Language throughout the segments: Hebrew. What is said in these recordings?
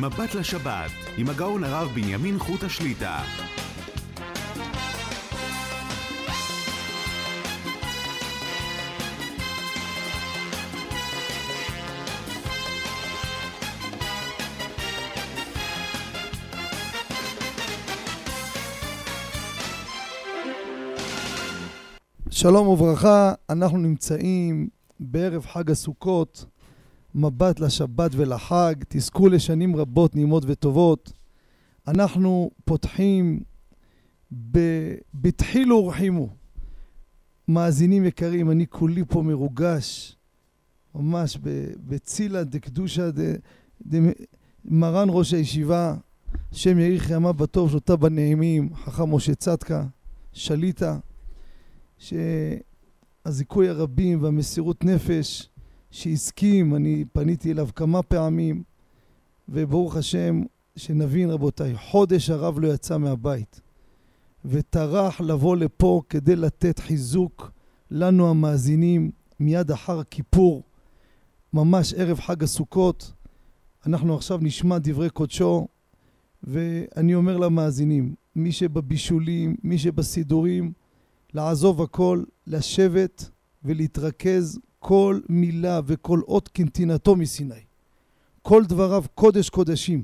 מבט לשבת, עם הגאון הרב בנימין חוט השליטה. שלום וברכה, אנחנו נמצאים בערב חג הסוכות, מבט לשבת ולחג, תזכו לשנים רבות נעימות וטובות. אנחנו פותחים ב"בתחילו ורחימו". מאזינים יקרים, אני כולי פה מרוגש, ממש בצילה דקדושה דמרן ראש הישיבה, השם יאריך ימיו בטוב, שלותה בנעימים, חכם משה צדקה, שליטה. שהזיכוי הרבים והמסירות נפש שהסכים, אני פניתי אליו כמה פעמים, וברוך השם, שנבין רבותיי, חודש הרב לא יצא מהבית, וטרח לבוא לפה כדי לתת חיזוק לנו המאזינים מיד אחר כיפור, ממש ערב חג הסוכות. אנחנו עכשיו נשמע דברי קודשו, ואני אומר למאזינים, מי שבבישולים, מי שבסידורים, לעזוב הכל, לשבת ולהתרכז כל מילה וכל אות כנתינתו מסיני. כל דבריו קודש קודשים.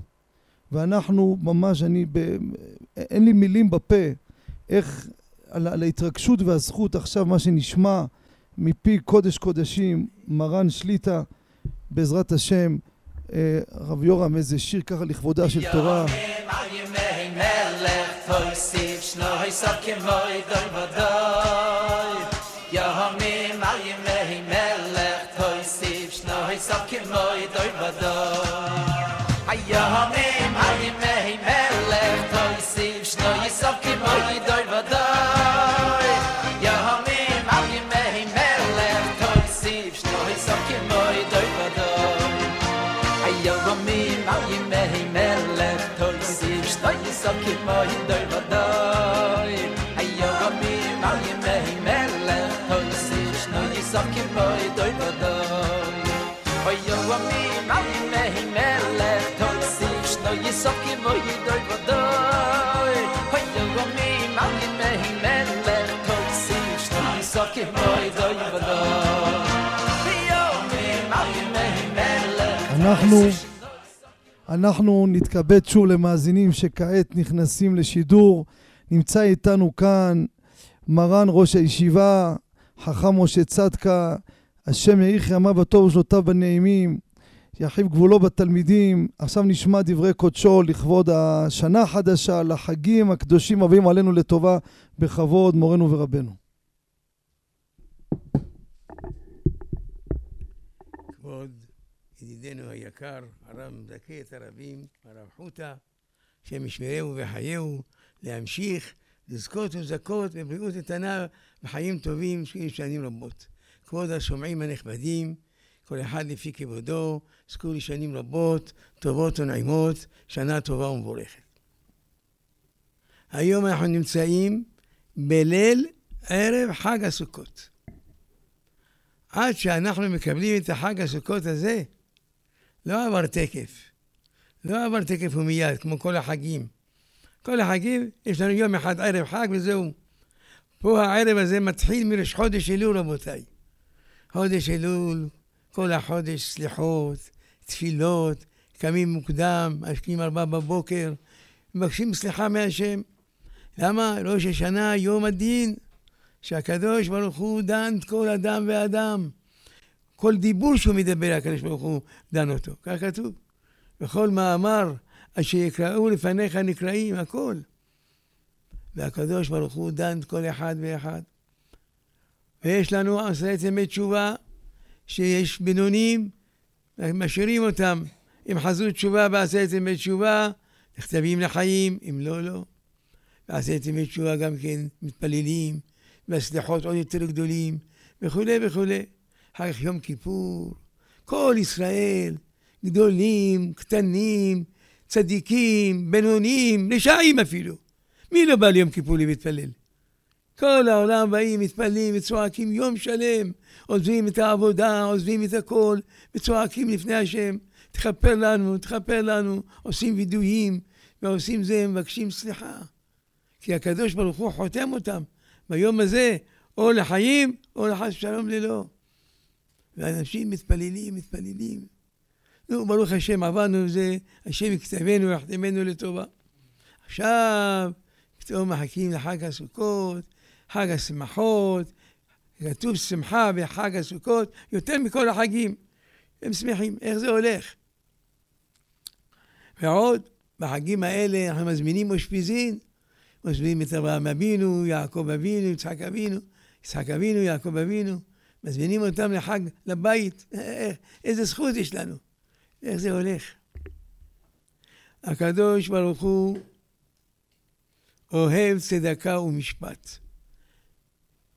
ואנחנו ממש, אני, ב, אין לי מילים בפה איך, על, על ההתרגשות והזכות עכשיו, מה שנשמע מפי קודש קודשים, מרן שליטה, בעזרת השם, אה, רב יורם, איזה שיר ככה לכבודה של תורה. ya melech toys im shtoy sok im moy doy vadoy mal im melech toys im shtoy sok im moy doy vadoy ayo gabi mal im mei melech toys im shtoy sok im moy doy vadoy mal im melech toys im shtoy sok im moy doy vadoy ayo gabi mal im mei doy vadoy moy doy vadoy ayo gabi mal im mei doy vadoy moy doy אנחנו נתכבד שוב למאזינים שכעת נכנסים לשידור. נמצא איתנו כאן מרן ראש הישיבה, חכם משה צדקה, השם יאריך ימיו בטוב ושלותיו בנעימים. ירחיב גבולו בתלמידים. עכשיו נשמע דברי קודשו לכבוד השנה החדשה, לחגים הקדושים הבאים עלינו לטובה, בכבוד, מורנו ורבנו. כבוד ידידנו היקר, הרב מזכה את הרבים, הרב חוטה, השם ישמרהו וחייהו, להמשיך לזכות ולזכות בבריאות איתנה וחיים טובים שנים רבות. כבוד השומעים הנכבדים, כל אחד לפי כבודו, זכו לי שנים רבות, טובות ונעימות, שנה טובה ומבורכת. היום אנחנו נמצאים בליל ערב חג הסוכות. עד שאנחנו מקבלים את החג הסוכות הזה, לא עבר תקף. לא עבר תקף ומיד, כמו כל החגים. כל החגים, יש לנו יום אחד ערב חג וזהו. פה הערב הזה מתחיל מראש חודש אלול, רבותיי. חודש אלול, כל החודש סליחות, תפילות, קמים מוקדם, משקיעים ארבע בבוקר, מבקשים סליחה מהשם. למה? ראש השנה, יום הדין, שהקדוש ברוך הוא דן כל אדם ואדם. כל דיבור שהוא מדבר, הקדוש ברוך הוא דן אותו. כך כתוב. בכל מאמר אשר יקראו לפניך נקראים, הכל. והקדוש ברוך הוא דן כל אחד ואחד. ויש לנו עשרת ימי תשובה, שיש בינונים, משאירים אותם. אם חזו תשובה בעשרת ימי תשובה, נכתבים לחיים, אם לא, לא. בעשרת ימי תשובה גם כן מתפללים, והסליחות עוד יותר גדולים, וכולי וכולי. אחר כך יום כיפור, כל ישראל, גדולים, קטנים, צדיקים, בינונים, רשעים אפילו. מי לא בא ליום כיפור להתפלל? כל העולם באים, מתפללים וצועקים יום שלם, עוזבים את העבודה, עוזבים את הכל, וצועקים לפני השם, תכפר לנו, תכפר לנו, עושים וידויים ועושים זה, מבקשים סליחה. כי הקדוש ברוך הוא חותם אותם ביום הזה, או לחיים, או לחס ושלום ללא. ואנשים מתפללים, מתפללים. נו, ברוך השם, עברנו עם זה, השם יכתבנו ויחתמנו לטובה. עכשיו, פתאום מחכים לחג הסוכות, חג השמחות, כתוב שמחה בחג הסוכות יותר מכל החגים. הם שמחים, איך זה הולך? ועוד, בחגים האלה אנחנו מזמינים אושפיזין, מזמינים את אברהם אבינו, יעקב אבינו, יצחק אבינו, יצחק אבינו, יעקב אבינו, מזמינים אותם לחג, לבית, איזה זכות יש לנו, איך זה הולך? הקדוש ברוך הוא אוהב צדקה ומשפט.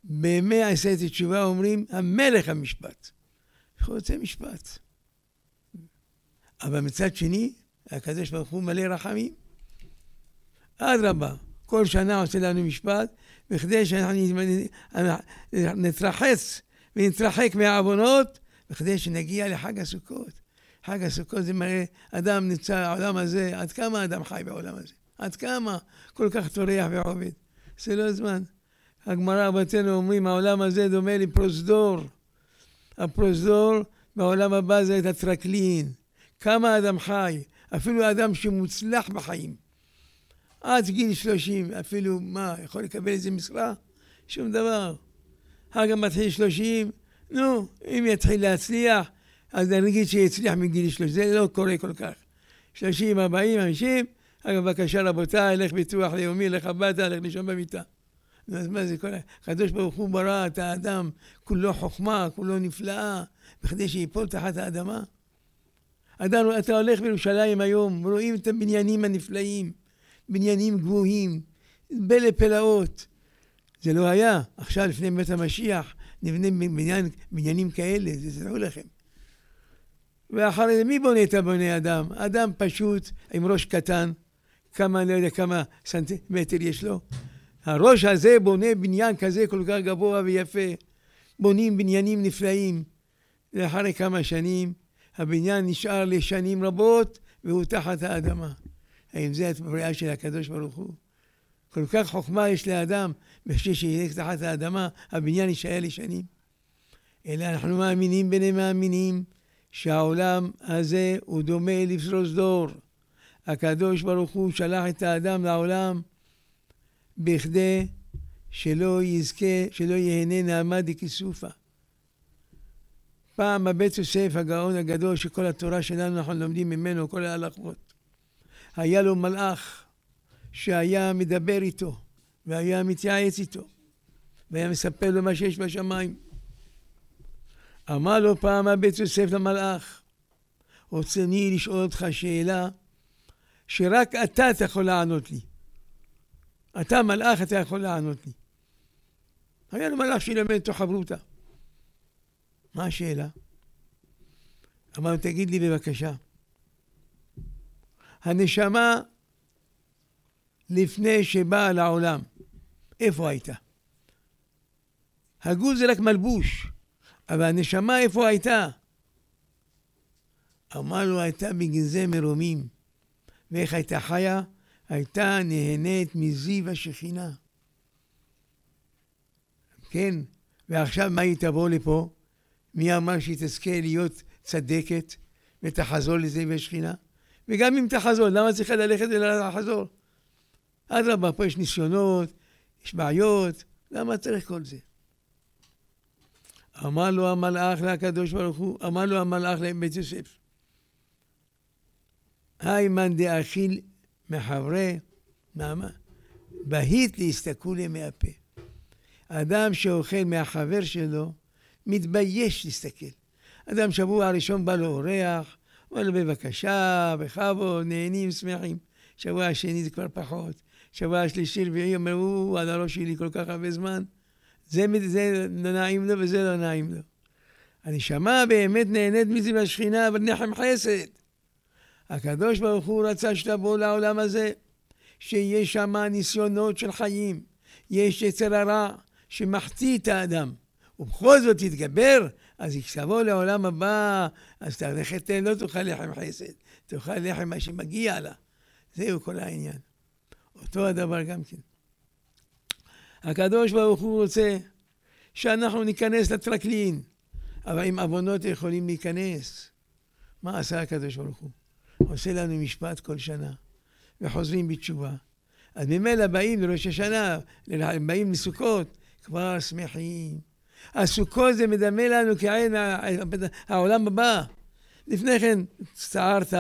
בימי עשרת התשובה אומרים, המלך המשפט. רוצה משפט. אבל מצד שני, הקדוש ברוך הוא מלא רחמים. אדרבה, כל שנה עושה לנו משפט, בכדי שאנחנו נתרחץ ונתרחק מהעוונות, בכדי שנגיע לחג הסוכות. חג הסוכות זה מראה, אדם נמצא בעולם הזה, עד כמה אדם חי בעולם הזה? עד כמה כל כך טורח ועובד? זה לא זמן. הגמרא בתינו אומרים, העולם הזה דומה לפרוזדור. הפרוזדור בעולם הבא זה את הטרקלין. כמה אדם חי, אפילו אדם שמוצלח בחיים. עד גיל שלושים, אפילו, מה, יכול לקבל איזה משרה? שום דבר. אחר כך מתחיל שלושים, נו, אם יתחיל להצליח, אז נגיד שיצליח מגיל שלושים, זה לא קורה כל כך. שלושים, ארבעים, חמישים, אגב, בבקשה רבותיי, לך ביטוח לאומי, לך הביתה, לך לישון במיטה. אז מה זה כל ה... הקדוש ברוך הוא ברא את האדם, כולו חוכמה, כולו נפלאה, בכדי שיפול תחת האדמה. אדם, אתה הולך בירושלים היום, רואים את הבניינים הנפלאים, בניינים גבוהים, בלה פלאות. זה לא היה. עכשיו, לפני בית המשיח, נבנה בניין, בניינים כאלה, זה תדעו לכם. ואחרי זה, מי בונה את הבונה אדם? אדם פשוט, עם ראש קטן, כמה, לא יודע כמה סנטימטר יש לו. הראש הזה בונה בניין כזה כל כך גבוה ויפה. בונים בניינים נפלאים. ואחרי כמה שנים, הבניין נשאר לשנים רבות, והוא תחת האדמה. האם זה הבריאה של הקדוש ברוך הוא? כל כך חוכמה יש לאדם, בשביל שיהיה תחת האדמה, הבניין יישאר לשנים. אלא אנחנו מאמינים בני מאמינים שהעולם הזה הוא דומה לפרוזדור. הקדוש ברוך הוא שלח את האדם לעולם בכדי שלא יזכה, שלא ייהנה נעמה דכיסופא. פעם בבית יוסף הגאון הגדול שכל התורה שלנו אנחנו לומדים ממנו, כל ההלכות. היה לו מלאך שהיה מדבר איתו והיה מתייעץ איתו והיה מספר לו מה שיש בשמיים. אמר לו פעם הבית יוסף למלאך, רצוני לשאול אותך שאלה שרק אתה יכול לענות לי. אתה מלאך, אתה יכול לענות לי. היה לו מלאך שילמד אותו חברותא. מה השאלה? אמר לו, תגיד לי בבקשה, הנשמה לפני שבאה לעולם, איפה הייתה? הגוף זה רק מלבוש, אבל הנשמה איפה הייתה? אמר לו, הייתה בגנזי מרומים. ואיך הייתה חיה? הייתה נהנית מזיו השכינה. כן, ועכשיו מה היא תבוא לפה? מי אמר שהיא תזכה להיות צדקת ותחזור לזיו השכינה? וגם אם תחזור, למה צריכה ללכת ולחזור? אדרבה, פה יש ניסיונות, יש בעיות, למה צריך כל זה? אמר לו המלאך לקדוש ברוך הוא, אמר לו המלאך לבית יוסף, היי מאן דאכיל מחברי, נעמה, בהית להסתכולי מהפה. אדם שאוכל מהחבר שלו, מתבייש להסתכל. אדם שבוע הראשון בא לו אורח, אומר לו בבקשה, בכבוד, נהנים, שמחים. שבוע השני זה כבר פחות. שבוע השלישי, רביעי, אומר, הוא על הראש שלי כל כך הרבה זמן. זה, זה נעים לו וזה לא נעים לו. הנשמה באמת נהנית מזה בשכינה, אבל נחם חסד. הקדוש ברוך הוא רצה שתבוא לעולם הזה, שיש שם ניסיונות של חיים, יש יצר הרע שמחטיא את האדם, ובכל זאת תתגבר אז כשתבוא לעולם הבא, אז תלכת לא תאכל לחם חסד, תאכל לחם מה שמגיע לה. זהו כל העניין. אותו הדבר גם כן. הקדוש ברוך הוא רוצה שאנחנו ניכנס לטרקלין, אבל עם עוונות יכולים להיכנס. מה עשה הקדוש ברוך הוא? עושה לנו משפט כל שנה, וחוזרים בתשובה. אז ממילא באים לראש השנה, באים לסוכות, כבר שמחים. הסוכות זה מדמה לנו כעין העולם הבא. לפני כן הצטערת,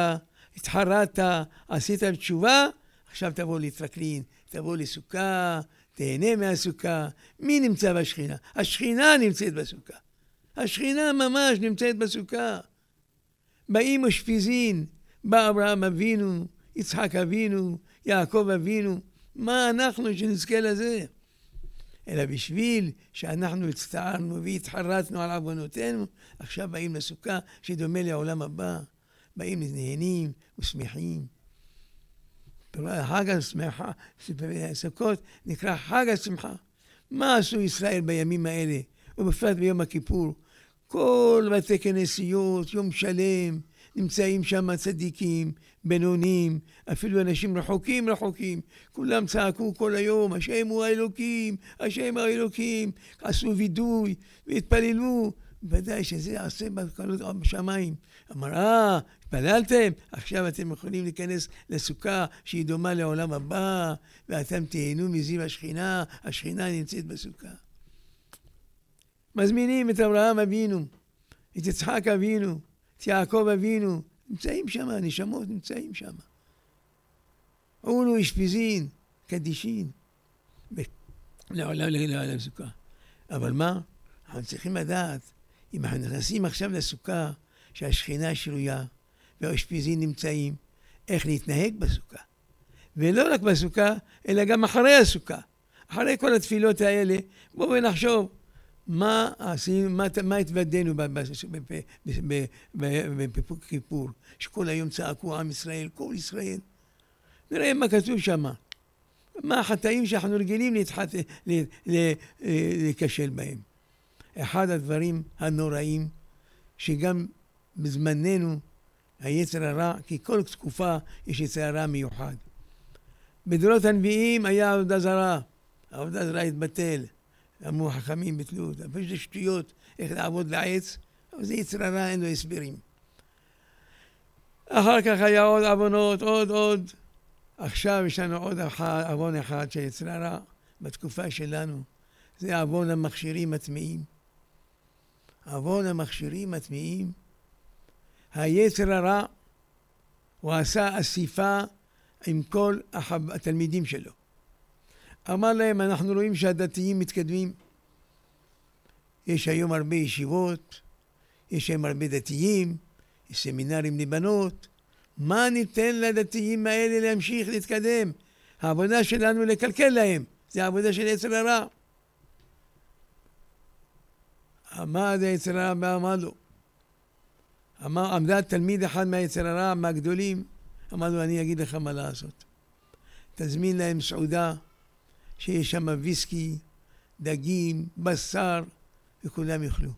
התחרטת, עשית תשובה, עכשיו תבוא לטרקלין, תבוא לסוכה, תהנה מהסוכה. מי נמצא בשכינה? השכינה נמצאת בסוכה. השכינה ממש נמצאת בסוכה. באים אושפיזין, בא אברהם אבינו, יצחק אבינו, יעקב אבינו. מה אנחנו שנזכה לזה? אלא בשביל שאנחנו הצטערנו והתחרטנו על עוונותינו, עכשיו באים לסוכה שדומה לעולם הבא. באים נהנים ושמחים. חג השמחה, סוכות נקרא חג השמחה. מה עשו ישראל בימים האלה, ובפרט ביום הכיפור? כל בתי כנסיות, יום שלם, נמצאים שם צדיקים, בינונים, אפילו אנשים רחוקים רחוקים, כולם צעקו כל היום, השם הוא האלוקים, השם הוא האלוקים, עשו וידוי והתפללו, ודאי שזה יעשה בקלות בשמיים. אמר, אה, התפללתם? עכשיו אתם יכולים להיכנס לסוכה שהיא דומה לעולם הבא, ואתם תהנו מזיו השכינה, השכינה נמצאת בסוכה. מזמינים את אברהם אבינו, את יצחק אבינו, את יעקב אבינו, נמצאים שם, הנשמות נמצאים שם. אולו אשפיזין, קדישין, לעולם לעולם סוכה. אבל מה? אנחנו צריכים לדעת, אם אנחנו נכנסים עכשיו לסוכה, שהשכינה שרויה והאשפיזין נמצאים, איך להתנהג בסוכה. ולא רק בסוכה, אלא גם אחרי הסוכה. אחרי כל התפילות האלה, בואו ונחשוב מה עשינו, מה, מה התוודענו בפוק כיפור, שכל היום צעקו עם ישראל, כל ישראל. נראה מה כתוב שם. מה החטאים שאנחנו רגילים להתחת, להיכשל בהם. אחד הדברים הנוראים, שגם בזמננו היצר הרע, כי כל תקופה יש יצר הרע מיוחד. בדורות הנביאים היה עבודה זרה, העבודה זרה התבטל. אמרו חכמים ביטלו אותה, פשוט שטויות איך לעבוד לעץ, אבל זה יצר הרע, אין לו הסברים. אחר כך היה עוד עוונות, עוד עוד. עכשיו יש לנו עוד עוון אחד של יצר הרע בתקופה שלנו, זה עוון המכשירים הטמאים. עוון המכשירים הטמאים. היצר הרע, הוא עשה אסיפה עם כל התלמידים שלו. אמר להם, אנחנו רואים שהדתיים מתקדמים. יש היום הרבה ישיבות, יש היום הרבה דתיים, יש סמינרים לבנות. מה ניתן לדתיים האלה להמשיך להתקדם? העבודה שלנו לקלקל להם, זה העבודה של יצר הרע. עמד היצר הרע ואמר לו, אמר, עמדה תלמיד אחד מהיצר הרע, מהגדולים, אמר לו, אני אגיד לך מה לעשות. תזמין להם סעודה שיש שם ויסקי, דגים, בשר, וכולם יאכלו.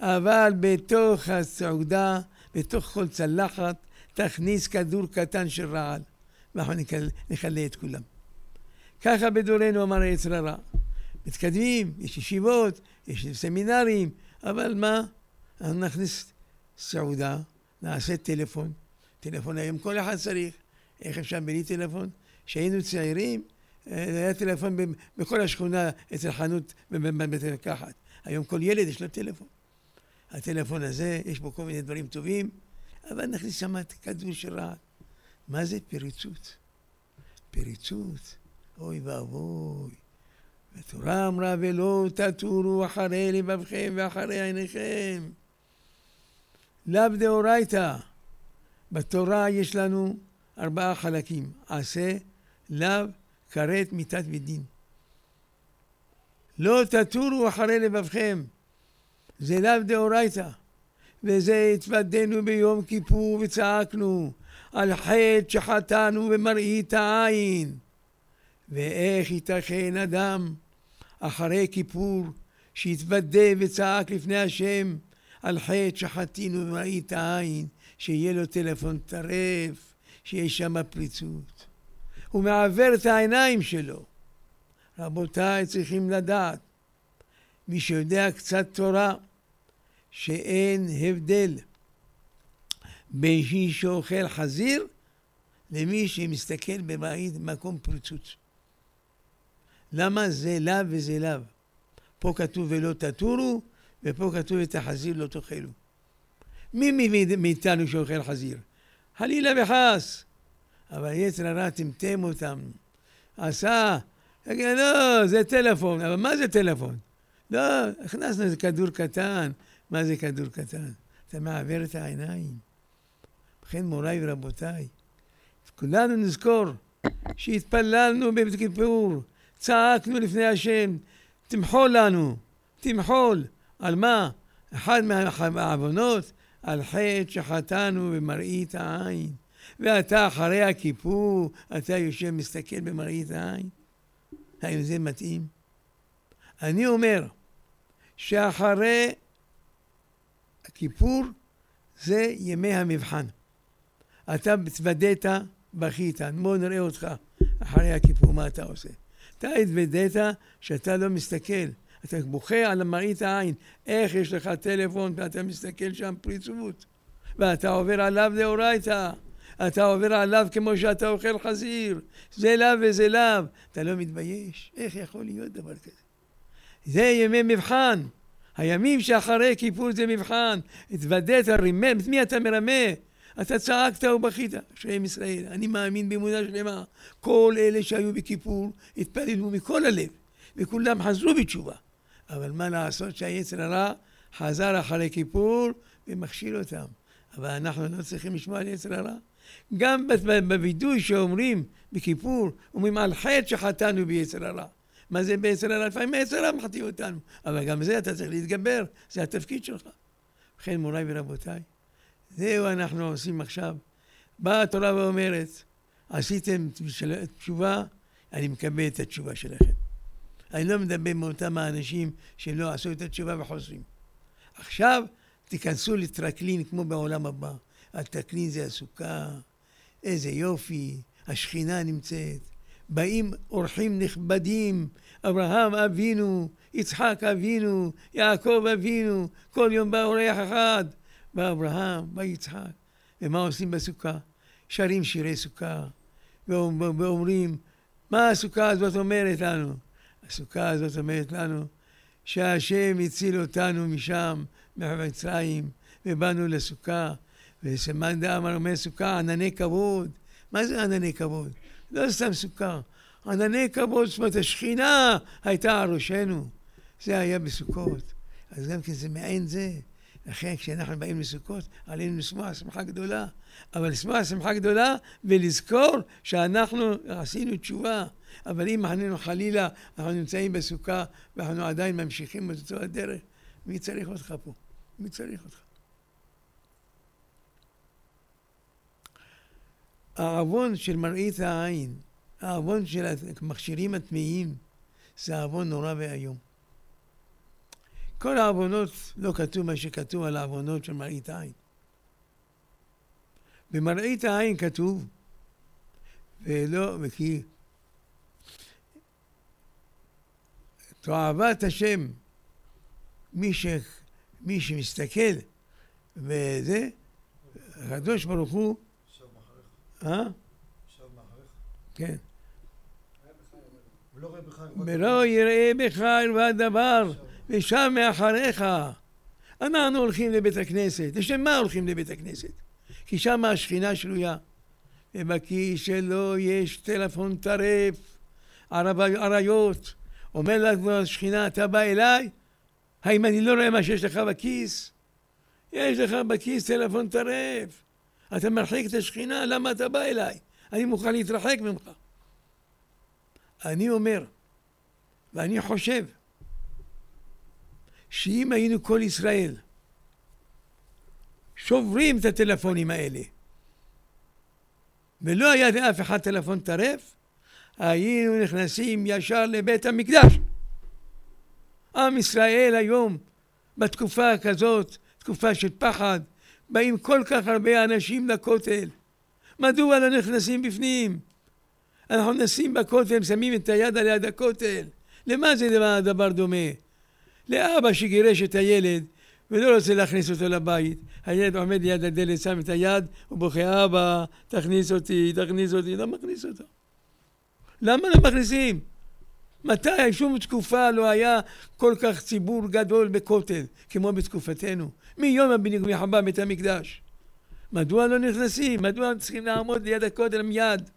אבל בתוך הסעודה, בתוך כל צלחת, תכניס כדור קטן של רעל, ואנחנו נכלה את כולם. ככה בדורנו אמר היצר הרע. מתקדמים, יש ישיבות, יש סמינרים, אבל מה? אנחנו נכניס סעודה, נעשה טלפון. טלפון היום כל אחד צריך. איך אפשר בלי טלפון? כשהיינו צעירים, אה, היה טלפון בכל השכונה, אצל חנות בבית מרקחת. היום כל ילד יש לו טלפון. הטלפון הזה, יש בו כל מיני דברים טובים, אבל נכניס שם את כדור של רעל. מה זה פריצות? פריצות, אוי ואבוי. התורה אמרה, ולא תטורו אחרי לבבכם ואחרי עיניכם. לאו דאורייתא. בתורה יש לנו ארבעה חלקים, עשה, לאו, כרת, מיתת ודין. לא תטורו אחרי לבבכם, זה לאו דאורייתא. וזה התוודענו ביום כיפור וצעקנו על חטא שחטאנו במראית העין. ואיך ייתכן אדם אחרי כיפור שיתוודה וצעק לפני השם על חטא שחטינו במראית העין, שיהיה לו טלפון טרף, שיש שם פריצות. הוא מעוור את העיניים שלו. רבותיי, צריכים לדעת, מי שיודע קצת תורה, שאין הבדל בין מי שאוכל חזיר למי שמסתכל בבית במקום פריצות. למה זה לאו וזה לאו? פה כתוב ולא תטורו, ופה כתוב את החזיר לא תאכלו. מי מאיתנו שאוכל חזיר? חלילה וחס. אבל יצר הרע טמטם אותם. עשה, יגיד, לא, זה טלפון. אבל מה זה טלפון? לא, הכנסנו איזה כדור קטן. מה זה כדור קטן? אתה מעוור את העיניים. ובכן, מוריי ורבותיי, כולנו נזכור שהתפללנו בבית כיפור, צעקנו לפני השם, תמחול לנו, תמחול. על מה? אחד מהעוונות, על חטא שחטאנו במראית העין. ואתה אחרי הכיפור, אתה יושב מסתכל במראית העין? האם זה מתאים? אני אומר שאחרי הכיפור זה ימי המבחן. אתה התוודית, בכית, בוא נראה אותך אחרי הכיפור, מה אתה עושה. אתה התוודית שאתה לא מסתכל, אתה בוכה על מראית העין, איך יש לך טלפון ואתה מסתכל שם פריצות, ואתה עובר עליו לאורייתא, אתה עובר עליו כמו שאתה אוכל חזיר, זה לאו וזה לאו, אתה לא מתבייש? איך יכול להיות דבר כזה? זה ימי מבחן, הימים שאחרי כיפור זה מבחן, התוודית, רימם, את מי אתה מרמה? אתה צעקת ובכית, אשריהם ישראל, אני מאמין באמונה שלמה, כל אלה שהיו בכיפור התפללו מכל הלב, וכולם חזרו בתשובה. אבל מה לעשות שהיצר הרע חזר אחרי כיפור ומכשיל אותם. אבל אנחנו לא צריכים לשמוע על יצר הרע. גם בווידוי שאומרים בכיפור, אומרים על חטא שחטאנו ביצר הרע. מה זה ביצר הרע? לפעמים היצר הרע מחטיא אותנו. אבל גם זה אתה צריך להתגבר, זה התפקיד שלך. ובכן, מוריי ורבותיי, זהו אנחנו עושים עכשיו. באה התורה ואומרת, עשיתם תשובה, אני מקבל את התשובה שלכם. אני לא מדבר מאותם האנשים שלא עשו את התשובה וחוזרים. עכשיו תיכנסו לטרקלין כמו בעולם הבא. הטרקלין זה הסוכה, איזה יופי, השכינה נמצאת. באים אורחים נכבדים, אברהם אבינו, יצחק אבינו, יעקב אבינו, כל יום בא אורח אחד. בא אברהם, בא יצחק. ומה עושים בסוכה? שרים שירי סוכה, ואומרים, מה הסוכה הזאת אומרת לנו? הסוכה הזאת אומרת לנו שהשם הציל אותנו משם, ממצרים, ובאנו לסוכה, וסמן דאמר אומר סוכה, ענני כבוד. מה זה ענני כבוד? לא סתם סוכה. ענני כבוד, זאת אומרת, השכינה הייתה על ראשנו. זה היה בסוכות. אז גם כן זה מעין זה. לכן כשאנחנו באים לסוכות, עלינו לשמוח שמחה גדולה. אבל לשמוח שמחה גדולה ולזכור שאנחנו עשינו תשובה. אבל אם אנחנו חלילה, אנחנו נמצאים בסוכה ואנחנו עדיין ממשיכים את אותו הדרך, מי צריך אותך פה? מי צריך אותך? העוון של מראית העין, העוון של המכשירים הטמאים, זה עוון נורא ואיום. כל העוונות, לא כתוב מה שכתוב על העוונות של מראית העין. במראית העין כתוב, ולא, וכי תועבת השם, מי, ש, מי שמסתכל וזה, הקדוש ברוך הוא, אה? כן. ולא יראה בך ערוות דבר, ושם מאחריך. אנחנו הולכים לבית הכנסת. לשם מה הולכים לבית הכנסת? כי שם השכינה שלויה. ובכיס שלו יש טלפון טרף, אריות. אומר לה השכינה, אתה בא אליי? האם אני לא רואה מה שיש לך בכיס? יש לך בכיס טלפון טרף. אתה מרחיק את השכינה, למה אתה בא אליי? אני מוכן להתרחק ממך. אני אומר, ואני חושב, שאם היינו כל ישראל שוברים את הטלפונים האלה, ולא היה לאף אחד טלפון טרף, היינו נכנסים ישר לבית המקדש. עם ישראל היום, בתקופה כזאת, תקופה של פחד, באים כל כך הרבה אנשים לכותל. מדוע לא נכנסים בפנים? אנחנו נשים בכותל, שמים את היד על יד הכותל. למה זה דבר, דבר דומה? לאבא שגירש את הילד ולא רוצה להכניס אותו לבית. הילד עומד ליד הדלת, שם את היד, הוא בוכה, אבא, תכניס אותי, תכניס אותי, לא מכניס אותו. למה לא מכניסים? מתי? שום תקופה לא היה כל כך ציבור גדול בכותל, כמו בתקופתנו. מיום הבנייה בית המקדש. מדוע לא נכנסים? מדוע צריכים לעמוד ליד הכותל מיד?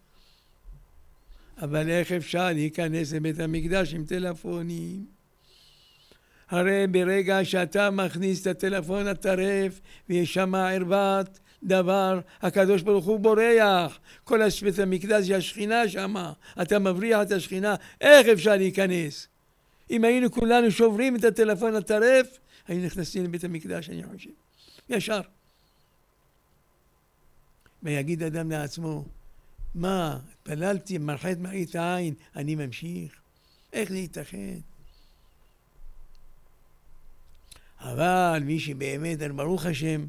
אבל איך אפשר להיכנס לבית המקדש עם טלפונים? הרי ברגע שאתה מכניס את הטלפון הטרף ויש שם ערוות דבר, הקדוש ברוך הוא בורח. כל בית המקדש זה השכינה שם, אתה מבריח את השכינה, איך אפשר להיכנס? אם היינו כולנו שוברים את הטלפון הטרף, היינו נכנסים לבית המקדש, אני חושב. ישר. ויגיד אדם לעצמו, מה, התפללתי, מרחה את מראית העין, אני ממשיך? איך זה ייתכן? אבל מי שבאמת, ברוך השם,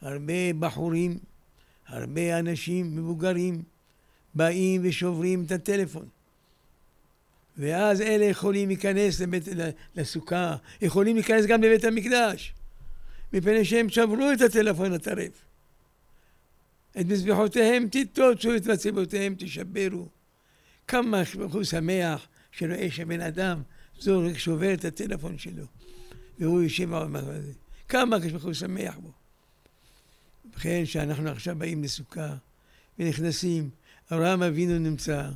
הרבה בחורים, הרבה אנשים מבוגרים באים ושוברים את הטלפון. ואז אלה יכולים להיכנס לבית, לסוכה, יכולים להיכנס גם לבית המקדש, מפני שהם שברו את הטלפון הטרף. את מזבחותיהם תיטוצו, את מצבותיהם תשברו. כמה הוא שמח שרואה שבן אדם זורק, שובר את הטלפון שלו, והוא יושב במקום הזה. כמה הוא שמח בו. ובכן, שאנחנו עכשיו באים לסוכה ונכנסים, אברהם אבינו נמצא,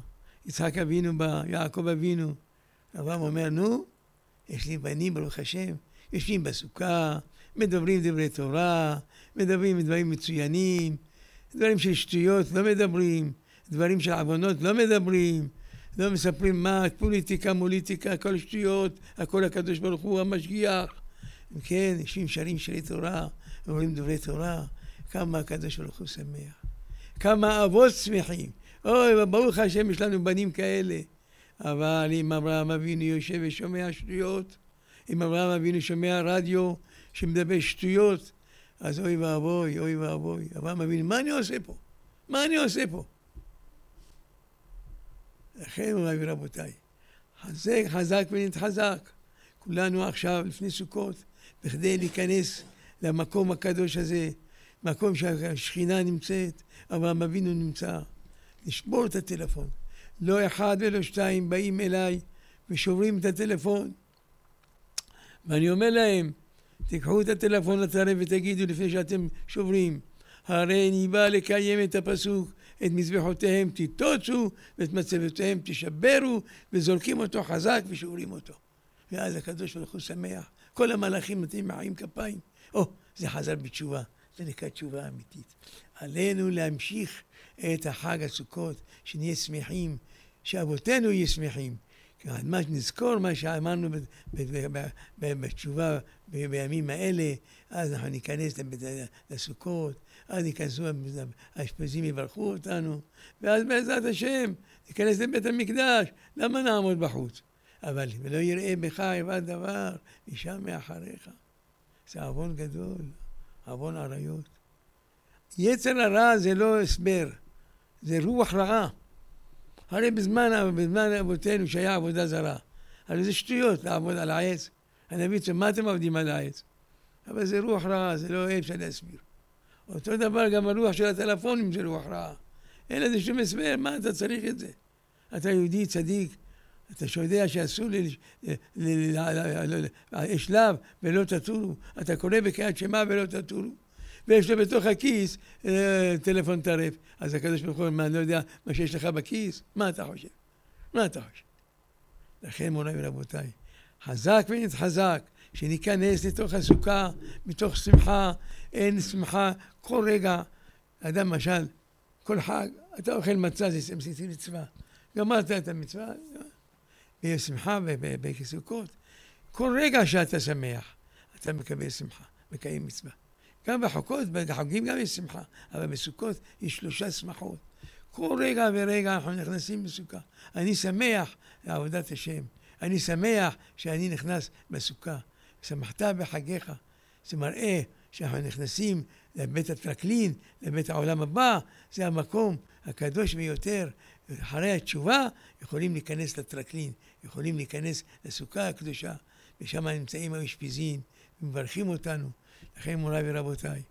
יצחק אבינו בא, יעקב אבינו. אברהם אומר, נו, יש לי בנים, ברוך השם, יושבים בסוכה, מדברים דברי תורה, מדברים דברים מצוינים, דברים של שטויות לא מדברים, דברים של עוונות לא מדברים, לא מספרים מה, פוליטיקה, מוליטיקה, כל שטויות, הכל הקדוש ברוך הוא המשגיח. כן, יושבים שרים שירי תורה, אומרים דברי תורה, כמה הקדוש ברוך הוא שמח. כמה אבות שמחים. אוי, ברוך השם, יש לנו בנים כאלה. אבל אם אברהם אבינו יושב ושומע שטויות, אם אברהם אבינו שומע רדיו שמדבר שטויות, אז אוי ואבוי, אוי ואבוי. אברהם אבינו, מה אני עושה פה? מה אני עושה פה? לכן, מוריי ורבותיי, חזק, חזק ונתחזק. כולנו עכשיו, לפני סוכות, בכדי להיכנס למקום הקדוש הזה, מקום שהשכינה נמצאת, אברהם אבינו נמצא, לשבור את הטלפון. לא אחד ולא שתיים באים אליי ושוברים את הטלפון. ואני אומר להם, תיקחו את הטלפון לטרף ותגידו לפני שאתם שוברים, הרי אני בא לקיים את הפסוק, את מזבחותיהם תיטוצו ואת מצבותיהם תשברו וזורקים אותו חזק ושוברים אותו. ואז הקדוש ברוך הוא שמח. כל המלאכים נותנים מחאים כפיים. או, זה חזר בתשובה. זה נקרא תשובה אמיתית. עלינו להמשיך את החג הסוכות, שנהיה שמחים, שאבותינו יהיו שמחים. מה, נזכור מה שאמרנו בתשובה בימים האלה, אז אנחנו ניכנס לסוכות, אז ייכנסו, האשפזים יברכו אותנו, ואז בעזרת השם ניכנס לבית המקדש, למה נעמוד בחוץ? אבל ולא יראה בך עבד דבר, משם מאחריך. זה עוון גדול. עוון עריות. יצר הרע זה לא הסבר, זה רוח רעה. הרי בזמן, בזמן אבותינו שהיה עבודה זרה, הרי זה שטויות לעבוד על העץ. הנביא צועק, מה אתם עובדים על העץ? אבל זה רוח רעה, זה לא אי אפשר להסביר. אותו דבר גם הרוח של הטלפונים זה רוח רעה. אין לזה שום הסבר, מה אתה צריך את זה? אתה יהודי צדיק, אתה שיודע שאסור לאשלב ולא תטורו, אתה קורא בקריאת שמע ולא תטורו, ויש לו בתוך הכיס אה, טלפון טרף, אז הקדוש ברוך הוא אומר, מה, אני לא יודע מה שיש לך בכיס? מה אתה חושב? מה אתה חושב? לכן מוריי ורבותיי, חזק ונתחזק, שניכנס לתוך הסוכה מתוך שמחה, אין שמחה כל רגע. אדם למשל, כל חג, אתה אוכל מצה, זה מצווה. גמרת את המצווה, בשמחה ובסוכות. כל רגע שאתה שמח, אתה מקבל שמחה, מקיים מצווה. גם בחוקות, בחוגים גם יש שמחה, אבל בסוכות יש שלושה שמחות. כל רגע ורגע אנחנו נכנסים בסוכה. אני שמח לעבודת השם. אני שמח שאני נכנס בסוכה. שמחת בחגיך. זה מראה שאנחנו נכנסים לבית הטרקלין, לבית העולם הבא, זה המקום הקדוש ביותר. אחרי התשובה יכולים להיכנס לטרקלין, יכולים להיכנס לסוכה הקדושה, ושם נמצאים האשפיזין, ומברכים אותנו. לכן מוריי ורבותיי,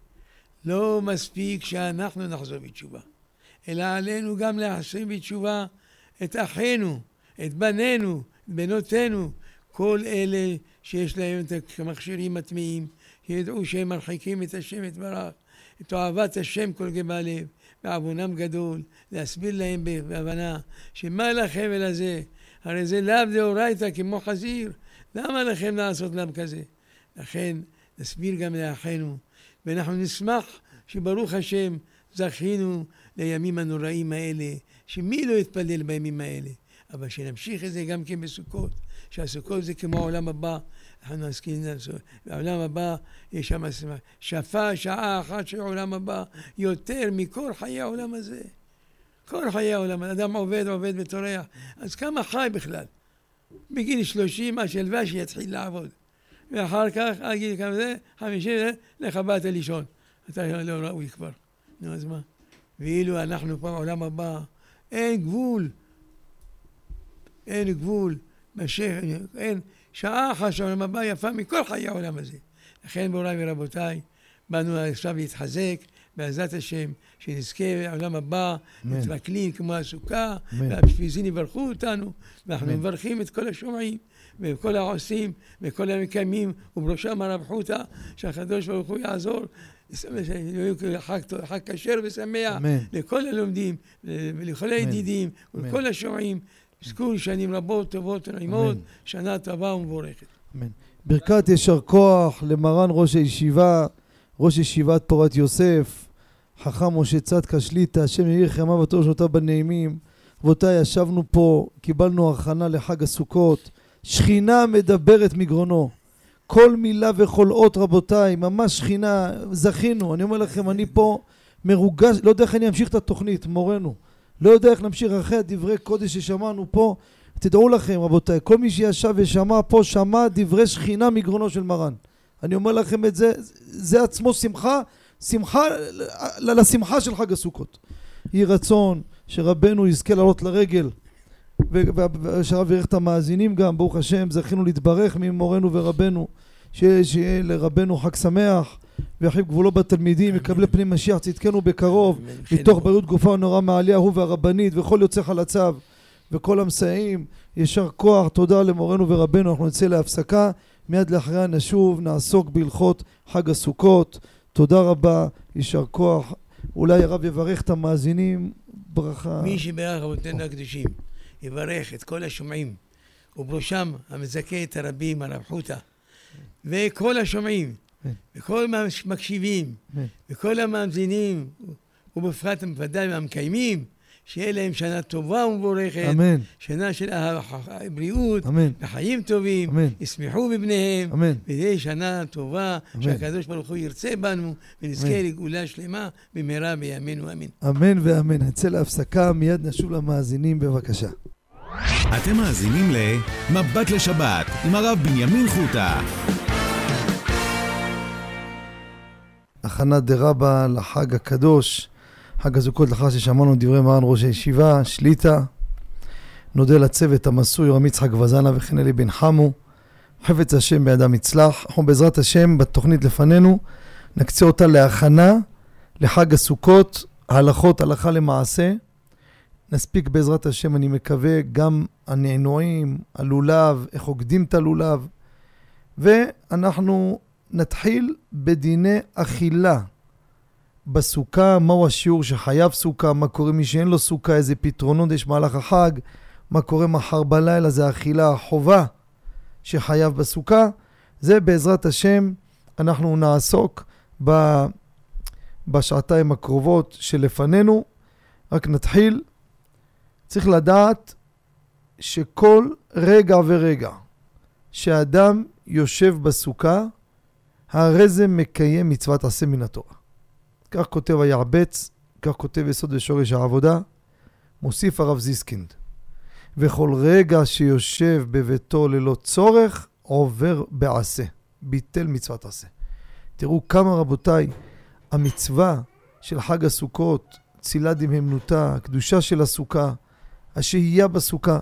לא מספיק שאנחנו נחזור בתשובה, אלא עלינו גם להחזיר בתשובה את אחינו, את בנינו, בנותינו, כל אלה שיש להם את המכשירים הטמאים, שידעו שהם מרחיקים את השם יתברך, את אוהבת השם כל גבה לב, בעוונם גדול, להסביר להם בהבנה שמה לכם ולזה, הרי זה לאו דאורייתא כמו חזיר, למה לכם לעשות לאו כזה? לכן נסביר גם לאחינו, ואנחנו נשמח שברוך השם זכינו לימים הנוראים האלה, שמי לא יתפלל בימים האלה, אבל שנמשיך את זה גם כן בסוכות, שהסוכות זה כמו העולם הבא, אנחנו נסכים לעשות. בעולם הבא יש שם שפה שעה אחת של העולם הבא יותר מכל חיי העולם הזה. כל חיי העולם, אדם עובד, עובד וטורח, אז כמה חי בכלל? בגיל שלושים השלווה שיתחיל לעבוד. ואחר כך, עד גיל כמה זה, חמישים, לך הביתה לישון. אתה לא ראוי כבר. נו, אז מה? ואילו אנחנו פה בעולם הבא, אין גבול. אין גבול. משך, אין שעה אחת שהעולם הבא יפה מכל חיי העולם הזה. לכן, מוריי ורבותיי, באנו עכשיו להתחזק, בעזרת השם, שנזכה לעולם הבא, מתרכלים כמו הסוכה, והשפיזין יברכו אותנו, ואנחנו מברכים את כל השומעים, וכל העושים, וכל המקיימים, ובראשם הרב חותא, שהקדוש ברוך הוא יעזור, חג כשר ושמח לכל הלומדים, ולכל הידידים, ולכל השומעים. יזכו שנים רבות, טובות ונעימות, שנה טובה ומבורכת. אמן. ברכת יישר כוח למרן ראש הישיבה, ראש ישיבת פורת יוסף, חכם משה צדקה שליטא, השם יאיר חיימה ותורשותיו בנעימים. רבותיי, ישבנו פה, קיבלנו הכנה לחג הסוכות, שכינה מדברת מגרונו. כל מילה וכל אות, רבותיי, ממש שכינה, זכינו. אני אומר לכם, אני פה מרוגש, לא יודע איך אני אמשיך את התוכנית, מורנו. לא יודע איך להמשיך אחרי הדברי קודש ששמענו פה. תדעו לכם, רבותיי, כל מי שישב ושמע פה, שמע דברי שכינה מגרונו של מרן. אני אומר לכם את זה, זה עצמו שמחה, שמחה לשמחה של חג הסוכות. יהי רצון שרבנו יזכה לעלות לרגל, ושהרב ירך את המאזינים גם, ברוך השם, זכינו להתברך ממורנו ורבנו, שיהיה לרבנו חג שמח. וירחיב גבולו בתלמידים, יקבלי פנים משיח צדקנו בקרוב, מתוך בריאות גופה ונורא מעליה הוא והרבנית וכל יוצא חלציו וכל המסייעים, יישר כוח, תודה למורנו ורבנו, אנחנו נצא להפסקה, מיד לאחריה נשוב, נעסוק בהלכות חג הסוכות, תודה רבה, יישר כוח, אולי הרב יברך את המאזינים, ברכה. מי שברך רבותינו הקדושים, יברך את כל השומעים, ובראשם המזכה את הרבים, הרב חותא, וכל השומעים. וכל המקשיבים, וכל המאזינים, ובפרט בוודאי המקיימים, שיהיה להם שנה טובה ומבורכת, אמן. שנה של בריאות, אמן. וחיים טובים, אמן. ישמחו בבניהם, אמן. ותהיה שנה טובה, אמן. שהקדוש ברוך הוא ירצה בנו, ונזכה אמן. לגאולה שלמה במהרה בימינו אמן. אמן ואמן. נצא להפסקה, מיד נשוב למאזינים, בבקשה. אתם מאזינים ל"מבט לשבת" עם הרב בנימין חוטה. הכנה דרבה לחג הקדוש, חג הזוכות לאחר ששמענו דברי מרן ראש הישיבה, שליטה. נודה לצוות המסור יורם יצחק וזנה וכן אלי בן חמו. חפץ השם בידם יצלח. אנחנו בעזרת השם בתוכנית לפנינו נקצה אותה להכנה לחג הסוכות, הלכות הלכה למעשה. נספיק בעזרת השם, אני מקווה, גם הנענועים, הלולב, איך עוקדים את הלולב. ואנחנו נתחיל בדיני אכילה. בסוכה, מהו השיעור שחייב סוכה, מה קורה מי שאין לו סוכה, איזה פתרונות יש במהלך החג, מה קורה מחר בלילה, זה אכילה החובה שחייב בסוכה. זה בעזרת השם, אנחנו נעסוק ב... בשעתיים הקרובות שלפנינו. רק נתחיל. צריך לדעת שכל רגע ורגע שאדם יושב בסוכה, הרי זה מקיים מצוות עשה מן התורה. כך כותב היעבץ, כך כותב יסוד ושורש העבודה, מוסיף הרב זיסקינד. וכל רגע שיושב בביתו ללא צורך, עובר בעשה. ביטל מצוות עשה. תראו כמה, רבותיי, המצווה של חג הסוכות, צילה דמהמנותה, הקדושה של הסוכה, השהייה בסוכה.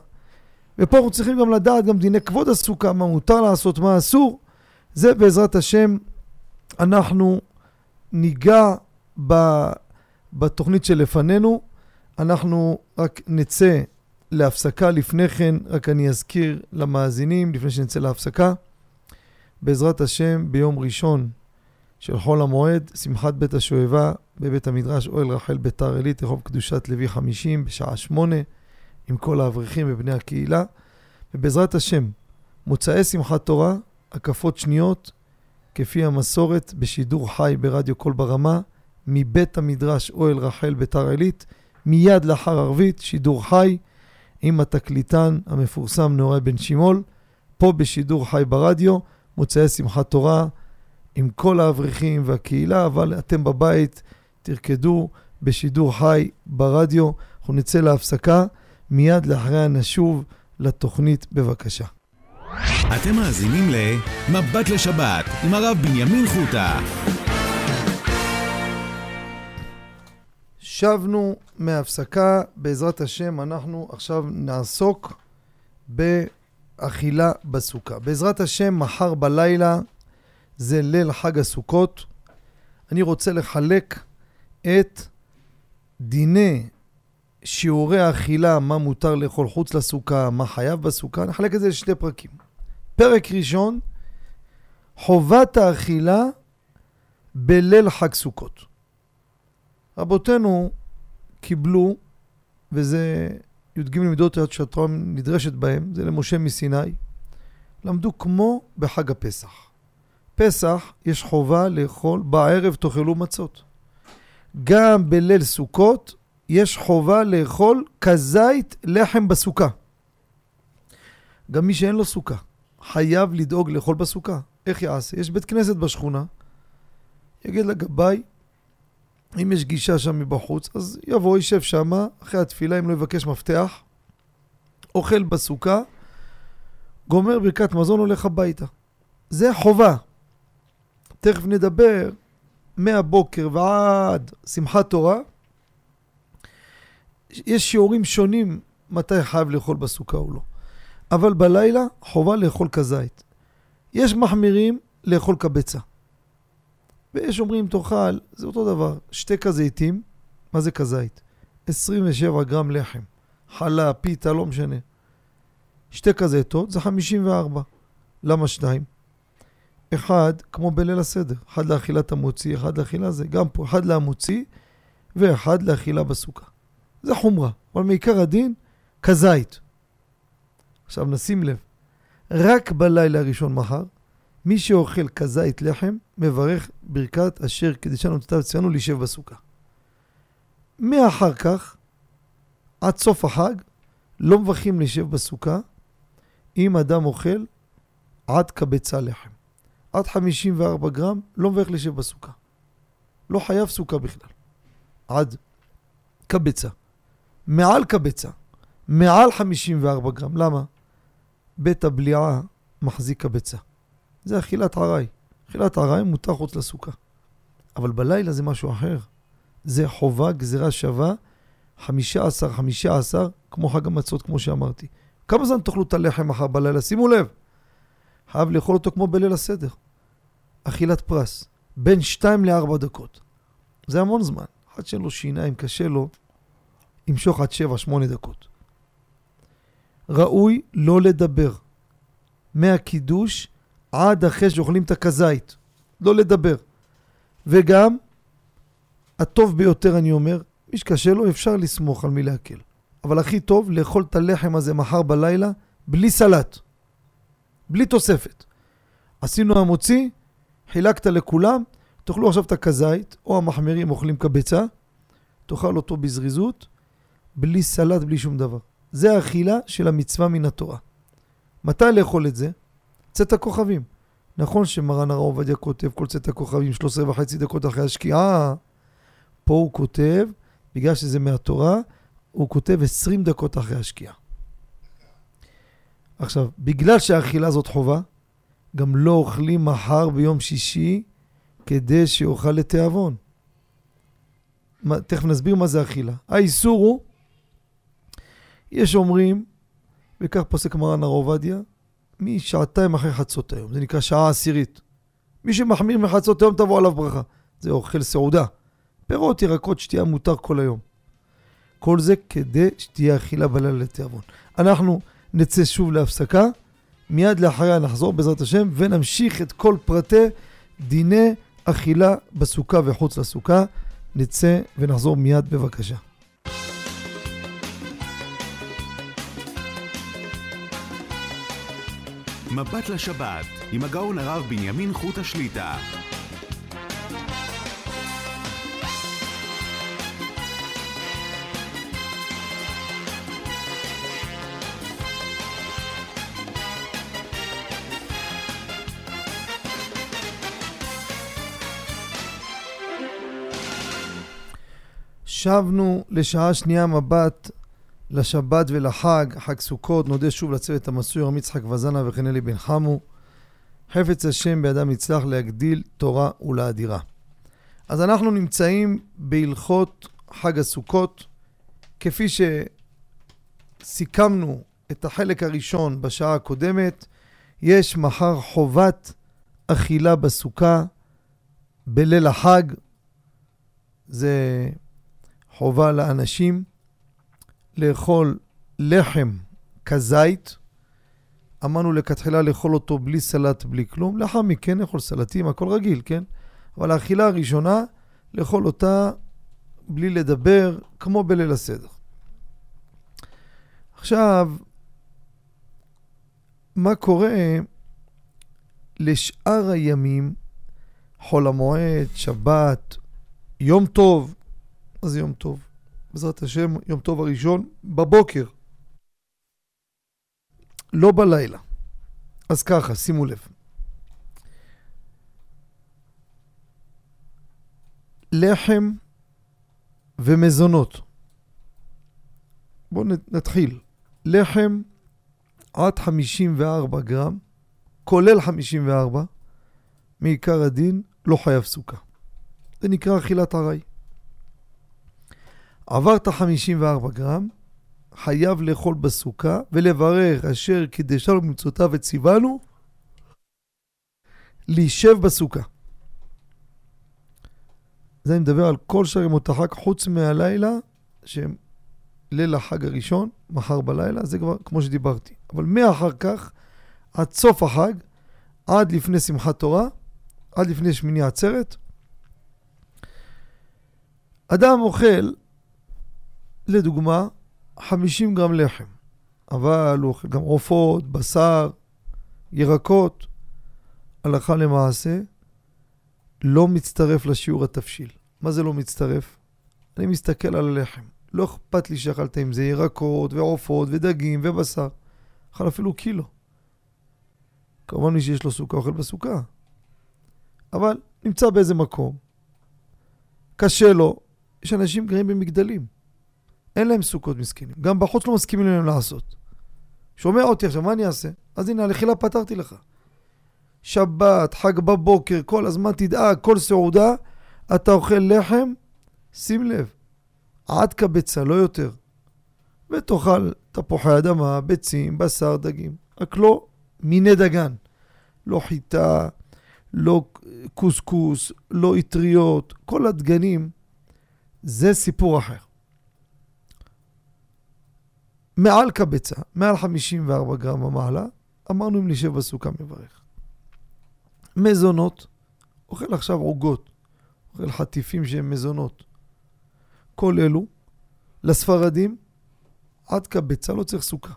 ופה אנחנו צריכים גם לדעת גם דיני כבוד הסוכה, מה מותר לעשות, מה אסור. זה בעזרת השם, אנחנו ניגע בתוכנית שלפנינו. אנחנו רק נצא להפסקה לפני כן, רק אני אזכיר למאזינים, לפני שנצא להפסקה. בעזרת השם, ביום ראשון של חול המועד, שמחת בית השואבה בבית המדרש אוהל רחל ביתר עילית, רחוב קדושת לוי 50, בשעה שמונה, עם כל האברכים ובני הקהילה. ובעזרת השם, מוצאי שמחת תורה, הקפות שניות, כפי המסורת, בשידור חי ברדיו קול ברמה, מבית המדרש אוהל רחל ביתר עילית, מיד לאחר ערבית, שידור חי, עם התקליטן המפורסם נוראי בן שימול, פה בשידור חי ברדיו, מוצאי שמחת תורה, עם כל האברכים והקהילה, אבל אתם בבית תרקדו בשידור חי ברדיו. אנחנו נצא להפסקה, מיד לאחריה נשוב לתוכנית בבקשה. אתם מאזינים ל"מבט לשבת" עם הרב בנימין חוטה. שבנו מהפסקה, בעזרת השם, אנחנו עכשיו נעסוק באכילה בסוכה. בעזרת השם, מחר בלילה זה ליל חג הסוכות. אני רוצה לחלק את דיני שיעורי האכילה, מה מותר לאכול חוץ לסוכה, מה חייב בסוכה, נחלק את זה לשני פרקים. פרק ראשון, חובת האכילה בליל חג סוכות. רבותינו קיבלו, וזה י"ג מידות שהתורה נדרשת בהם, זה למשה מסיני, למדו כמו בחג הפסח. פסח יש חובה לאכול, בערב תאכלו מצות. גם בליל סוכות יש חובה לאכול כזית לחם בסוכה. גם מי שאין לו סוכה, חייב לדאוג לאכול בסוכה. איך יעשה? יש בית כנסת בשכונה, יגיד לגבאי, אם יש גישה שם מבחוץ, אז יבוא, יישב שם, אחרי התפילה, אם לא יבקש מפתח, אוכל בסוכה, גומר ברכת מזון, הולך הביתה. זה חובה. תכף נדבר מהבוקר ועד שמחת תורה. יש שיעורים שונים מתי חייב לאכול בסוכה או לא. אבל בלילה חובה לאכול כזית. יש מחמירים לאכול כבצע. ויש אומרים תאכל, זה אותו דבר, שתי כזיתים, מה זה כזית? 27 גרם לחם, חלה, פיתה, לא משנה. שתי כזיתות זה 54. למה שתיים? אחד, כמו בליל הסדר, אחד לאכילת המוציא, אחד לאכילה זה, גם פה, אחד להמוציא ואחד לאכילה בסוכה. זה חומרה, אבל מעיקר הדין, כזית. עכשיו נשים לב, רק בלילה הראשון מחר, מי שאוכל כזית לחם, מברך ברכת אשר קדישנו תתב ציינו להישב בסוכה. מאחר כך, עד סוף החג, לא מברכים להישב בסוכה אם אדם אוכל עד קבצה לחם. עד 54 גרם, לא מברך להישב בסוכה. לא חייב סוכה בכלל. עד קבצה. מעל קבצה. מעל 54 גרם. למה? בית הבליעה מחזיק קבצה. זה אכילת עראי. אכילת עראי מותר חוץ לסוכה. אבל בלילה זה משהו אחר. זה חובה, גזירה שווה, 15, 15, כמו חג המצות, כמו שאמרתי. כמה זמן תאכלו את הלחם מחר בלילה? שימו לב. חייב לאכול אותו כמו בליל הסדר. אכילת פרס. בין 2 ל-4 דקות. זה המון זמן. אחד שאין לו שיניים, קשה לו, ימשוך עד 7-8 דקות. ראוי לא לדבר. מהקידוש עד אחרי שאוכלים את הכזית. לא לדבר. וגם, הטוב ביותר אני אומר, מי שקשה לו אפשר לסמוך על מי להקל. אבל הכי טוב לאכול את הלחם הזה מחר בלילה בלי סלט. בלי תוספת. עשינו המוציא, חילקת לכולם, תאכלו עכשיו את הכזית, או המחמרים אוכלים קבצה, תאכל אותו בזריזות, בלי סלט, בלי שום דבר. זה האכילה של המצווה מן התורה. מתי לאכול את זה? צאת הכוכבים. נכון שמרן הרב עובדיה כותב כל צאת הכוכבים 13 וחצי דקות אחרי השקיעה, פה הוא כותב, בגלל שזה מהתורה, הוא כותב 20 דקות אחרי השקיעה. עכשיו, בגלל שהאכילה זאת חובה, גם לא אוכלים מחר ביום שישי כדי שיאכל לתיאבון. תכף נסביר מה זה אכילה. האיסור הוא, יש אומרים, וכך פוסק מרן הר עובדיה, משעתיים אחרי חצות היום, זה נקרא שעה עשירית. מי שמחמיר מחצות היום תבוא עליו ברכה. זה אוכל סעודה. פירות, ירקות, שתייה מותר כל היום. כל זה כדי שתהיה אכילה בלילה לתיאבון. אנחנו נצא שוב להפסקה, מיד לאחריה נחזור בעזרת השם ונמשיך את כל פרטי דיני אכילה בסוכה וחוץ לסוכה. נצא ונחזור מיד בבקשה. מבט לשבת עם הגאון הרב בנימין חוט השליטה. שבנו לשעה שנייה מבט לשבת ולחג, חג סוכות, נודה שוב לצוות המסוי רמי יצחק וזנה וכן אלי בן חמו. חפץ השם בידם יצלח להגדיל תורה ולאדירה. אז אנחנו נמצאים בהלכות חג הסוכות, כפי שסיכמנו את החלק הראשון בשעה הקודמת, יש מחר חובת אכילה בסוכה בליל החג. זה חובה לאנשים לאכול לחם כזית. אמרנו לכתחילה לאכול אותו בלי סלט, בלי כלום. לאחר מכן לאכול סלטים, הכל רגיל, כן? אבל האכילה הראשונה, לאכול אותה בלי לדבר, כמו בליל הסדר. עכשיו, מה קורה לשאר הימים, חול המועד, שבת, יום טוב, מה זה יום טוב? בעזרת השם, יום טוב הראשון, בבוקר. לא בלילה. אז ככה, שימו לב. לחם ומזונות. בואו נתחיל. לחם עד 54 גרם, כולל 54, מעיקר הדין, לא חייב סוכה. זה נקרא אכילת ארעי. עברת 54 גרם, חייב לאכול בסוכה ולברך אשר קידשנו במצוותיו וציוונו להישב בסוכה. זה אני מדבר על כל שאר ימות החג, חוץ מהלילה, שהם ליל החג הראשון, מחר בלילה, זה כבר כמו שדיברתי. אבל מאחר כך, עד סוף החג, עד לפני שמחת תורה, עד לפני שמיני עצרת, אדם אוכל לדוגמה, 50 גרם לחם, אבל הוא אוכל גם עופות, בשר, ירקות, הלכה למעשה, לא מצטרף לשיעור התבשיל. מה זה לא מצטרף? אני מסתכל על הלחם. לא אכפת לי שאכלת עם זה ירקות ועופות ודגים ובשר. אכל אפילו קילו. כמובן מי שיש לו סוכה אוכל בסוכה. אבל נמצא באיזה מקום. קשה לו. יש אנשים גרים במגדלים. אין להם סוכות מסכנים. גם בחוץ לא מסכימים להם לעשות. שומע אותי עכשיו, מה אני אעשה? אז הנה, הלכילה פתרתי לך. שבת, חג בבוקר, כל הזמן תדאג, כל סעודה, אתה אוכל לחם, שים לב, עד קבצה, לא יותר. ותאכל תפוחי אדמה, ביצים, בשר, דגים. רק לא מיני דגן. לא חיטה, לא קוסקוס, לא אטריות, כל הדגנים, זה סיפור אחר. מעל קבצה, מעל 54 גרם ומעלה, אמרנו אם נשב בסוכה מברך. מזונות, אוכל עכשיו עוגות, אוכל חטיפים שהם מזונות. כל אלו, לספרדים, עד קבצה לא צריך סוכה.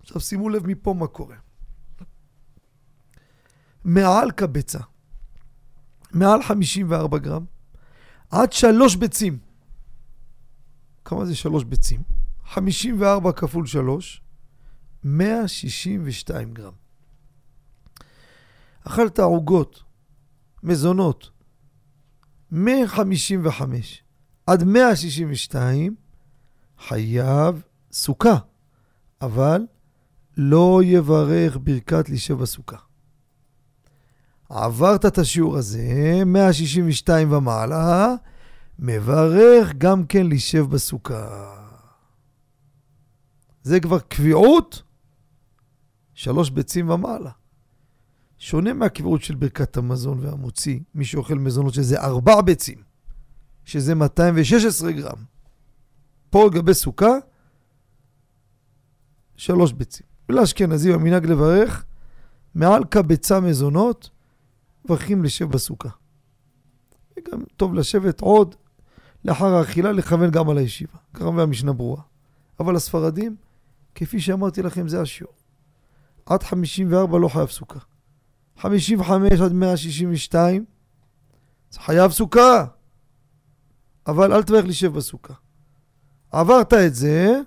עכשיו שימו לב מפה מה קורה. מעל קבצה, מעל 54 גרם, עד שלוש ביצים. כמה זה שלוש ביצים? 54 כפול 3, 162 גרם. אכלת עוגות, מזונות, מ-55 עד 162, חייב סוכה, אבל לא יברך ברכת לישב בסוכה. עברת את השיעור הזה, 162 ומעלה, מברך גם כן לשב בסוכה. זה כבר קביעות, שלוש ביצים ומעלה. שונה מהקביעות של ברכת המזון והמוציא, מי שאוכל מזונות שזה ארבע ביצים, שזה 216 גרם. פה על גבי סוכה, שלוש ביצים. ולאשכנזי במנהג לברך, מעל כביצה מזונות, מברכים לשב בסוכה. וגם טוב לשבת עוד לאחר האכילה, לכוון גם על הישיבה. ככה אומר המשנה ברורה. אבל הספרדים, כפי שאמרתי לכם, זה השיעור. עד 54 לא חייב סוכה. 55 עד 162, זה חייב סוכה. אבל אל תברך לשב בסוכה. עברת את זה,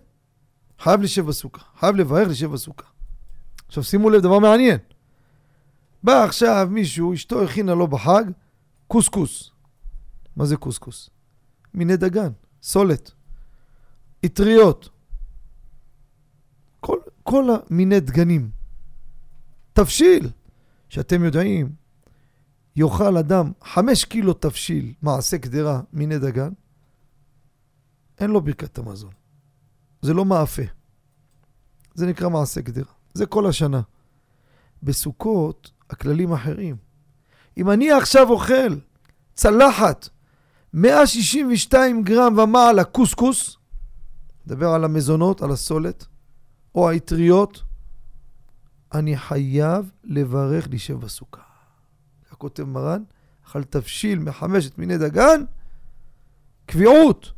חייב לשב בסוכה. חייב לברך לשב בסוכה. עכשיו שימו לב, דבר מעניין. בא עכשיו מישהו, אשתו הכינה לו בחג קוסקוס. מה זה קוסקוס? מיני דגן, סולת, אטריות. כל, כל המיני דגנים. תבשיל, שאתם יודעים, יאכל אדם חמש קילו תבשיל, מעשה קדרה, מיני דגן, אין לו ברכת המזון. זה לא מאפה. זה נקרא מעשה קדרה. זה כל השנה. בסוכות, הכללים אחרים. אם אני עכשיו אוכל צלחת 162 גרם ומעלה קוסקוס, נדבר על המזונות, על הסולת, או האטריות, אני חייב לברך להישב בסוכה. כותב מרן, אכל תבשיל מחמשת מיני דגן, קביעות.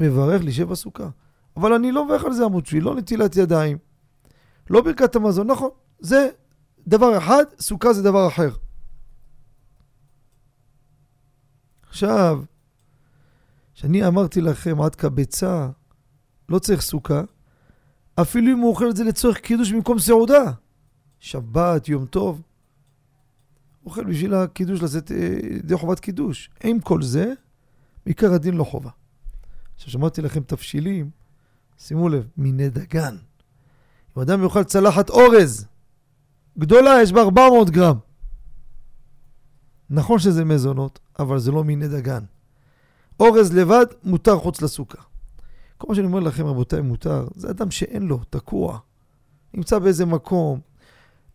מברך להישב בסוכה. אבל אני לא מברך על זה עמוד שלי, לא נטילת ידיים, לא ברכת המזון, נכון, זה דבר אחד, סוכה זה דבר אחר. עכשיו, כשאני אמרתי לכם עד כביצה, לא צריך סוכה, אפילו אם הוא אוכל את זה לצורך קידוש במקום סעודה. שבת, יום טוב. אוכל בשביל הקידוש לצאת ידי חובת קידוש. עם כל זה, עיקר הדין לא חובה. עכשיו שמעתי לכם תבשילים, שימו לב, מיני דגן. אם אדם יאכל צלחת אורז, גדולה, יש בה 400 גרם. נכון שזה מזונות, אבל זה לא מיני דגן. אורז לבד, מותר חוץ לסוכה. כל מה שאני אומר לכם, רבותיי, מותר. זה אדם שאין לו, תקוע. נמצא באיזה מקום,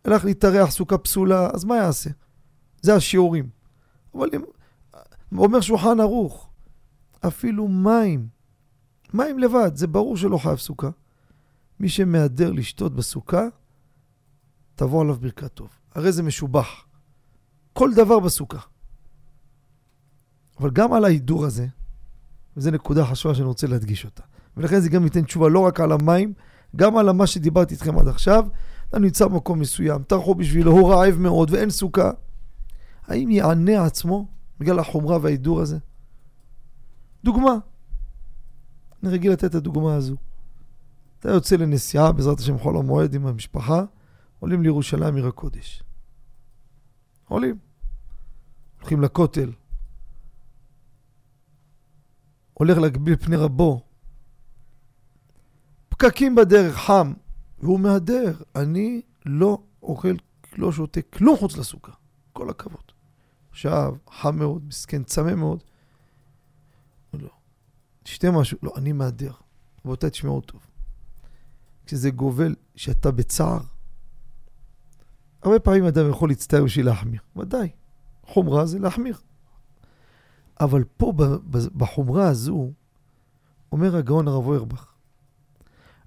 הלך להתארח סוכה פסולה, אז מה יעשה? זה השיעורים. אבל אם... אומר שולחן ערוך, אפילו מים, מים לבד, זה ברור שלא חייב סוכה. מי שמהדר לשתות בסוכה, תבוא עליו ברכת טוב. הרי זה משובח. כל דבר בסוכה. אבל גם על ההידור הזה, וזו נקודה חשובה שאני רוצה להדגיש אותה. ולכן זה גם ייתן תשובה לא רק על המים, גם על מה שדיברתי איתכם עד עכשיו. אתה נמצא במקום מסוים, טרחו בשבילו, הוא רעב מאוד ואין סוכה. האם יענה עצמו בגלל החומרה וההידור הזה? דוגמה. אני רגיל לתת את הדוגמה הזו. אתה יוצא לנסיעה, בעזרת השם חול המועד עם המשפחה, עולים לירושלים עיר הקודש. עולים. הולכים לכותל. הולך להגביל פני רבו. פקקים בדרך, חם, והוא מהדר. אני לא אוכל, לא שותה כלום חוץ לסוכה. כל הכבוד. עכשיו, חם מאוד, מסכן, צמא מאוד. לא. תשתה משהו. לא, אני מהדר. רבותיי, תשמעו טוב. כשזה גובל שאתה בצער, הרבה פעמים אדם יכול להצטער בשביל להחמיר. ודאי. חומרה זה להחמיר. אבל פה, בחומרה הזו, אומר הגאון הרב אוירבך,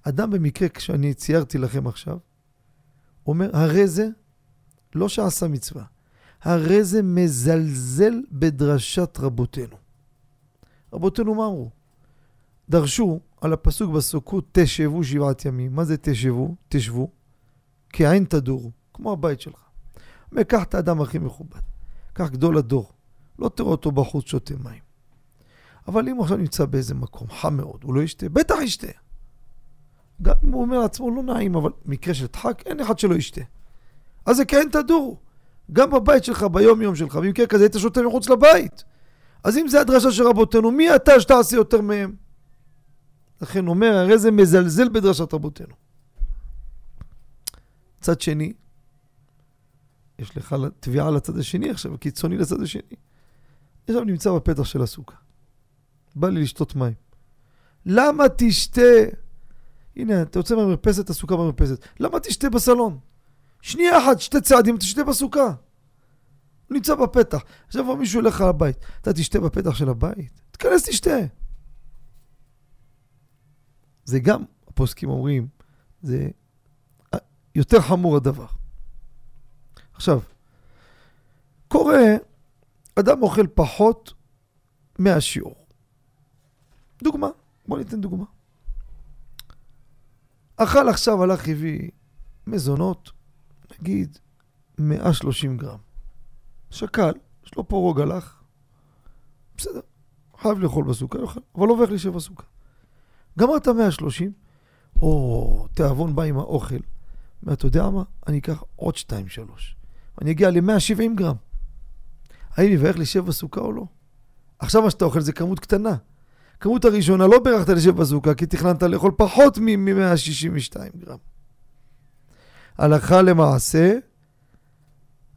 אדם במקרה, כשאני ציירתי לכם עכשיו, אומר, הרי זה לא שעשה מצווה, הרי זה מזלזל בדרשת רבותינו. רבותינו מה אמרו? דרשו על הפסוק בסוכות, תשבו שבעת ימים. מה זה תשבו? תשבו. כעין תדורו, כמו הבית שלך. אומר, קח את האדם הכי מכובד, קח גדול הדור, לא תראה אותו בחוץ שותה מים. אבל אם הוא עכשיו נמצא באיזה מקום חם מאוד, הוא לא ישתה? בטח ישתה. גם אם הוא אומר לעצמו לא נעים, אבל מקרה של דחק, אין אחד שלא ישתה. אז זה כן תדורו. גם בבית שלך, ביום יום שלך, במקרה כזה היית שותה מחוץ לבית. אז אם זה הדרשה של רבותינו, מי אתה שתעשה יותר מהם? לכן אומר, הרי זה מזלזל בדרשת רבותינו. מצד שני, יש לך תביעה לצד השני עכשיו, קיצוני לצד השני. עכשיו נמצא בפתח של הסוכה. בא לי לשתות מים. למה תשתה? הנה, אתה יוצא מהמרפסת, הסוכה במרפסת. למה תשתה בסלון? שנייה אחת, שתי צעדים, תשתה בסוכה. הוא נמצא בפתח. עכשיו כבר מישהו הולך לבית. אתה תשתה בפתח של הבית? תיכנס, תשתה. זה גם, הפוסקים אומרים, זה יותר חמור הדבר. עכשיו, קורה, אדם אוכל פחות מהשיעור. דוגמה, בוא ניתן דוגמה. אכל עכשיו, הלך הביא מזונות, נגיד 130 גרם. שקל, יש לו פה רוג הלך, בסדר, חייב לאכול בסוכה, יאכל, אבל לא הולך להישב בסוכה. גמרת 130, או תיאבון בא עם האוכל, ואתה יודע מה? אני אקח עוד 2-3. אני אגיע ל-170 גרם. האם יברך להישב בסוכה או לא? עכשיו מה שאתה אוכל זה כמות קטנה. כמות הראשונה לא בירכת לשב בסוכה, כי תכננת לאכול פחות מ-162 גרם. הלכה למעשה,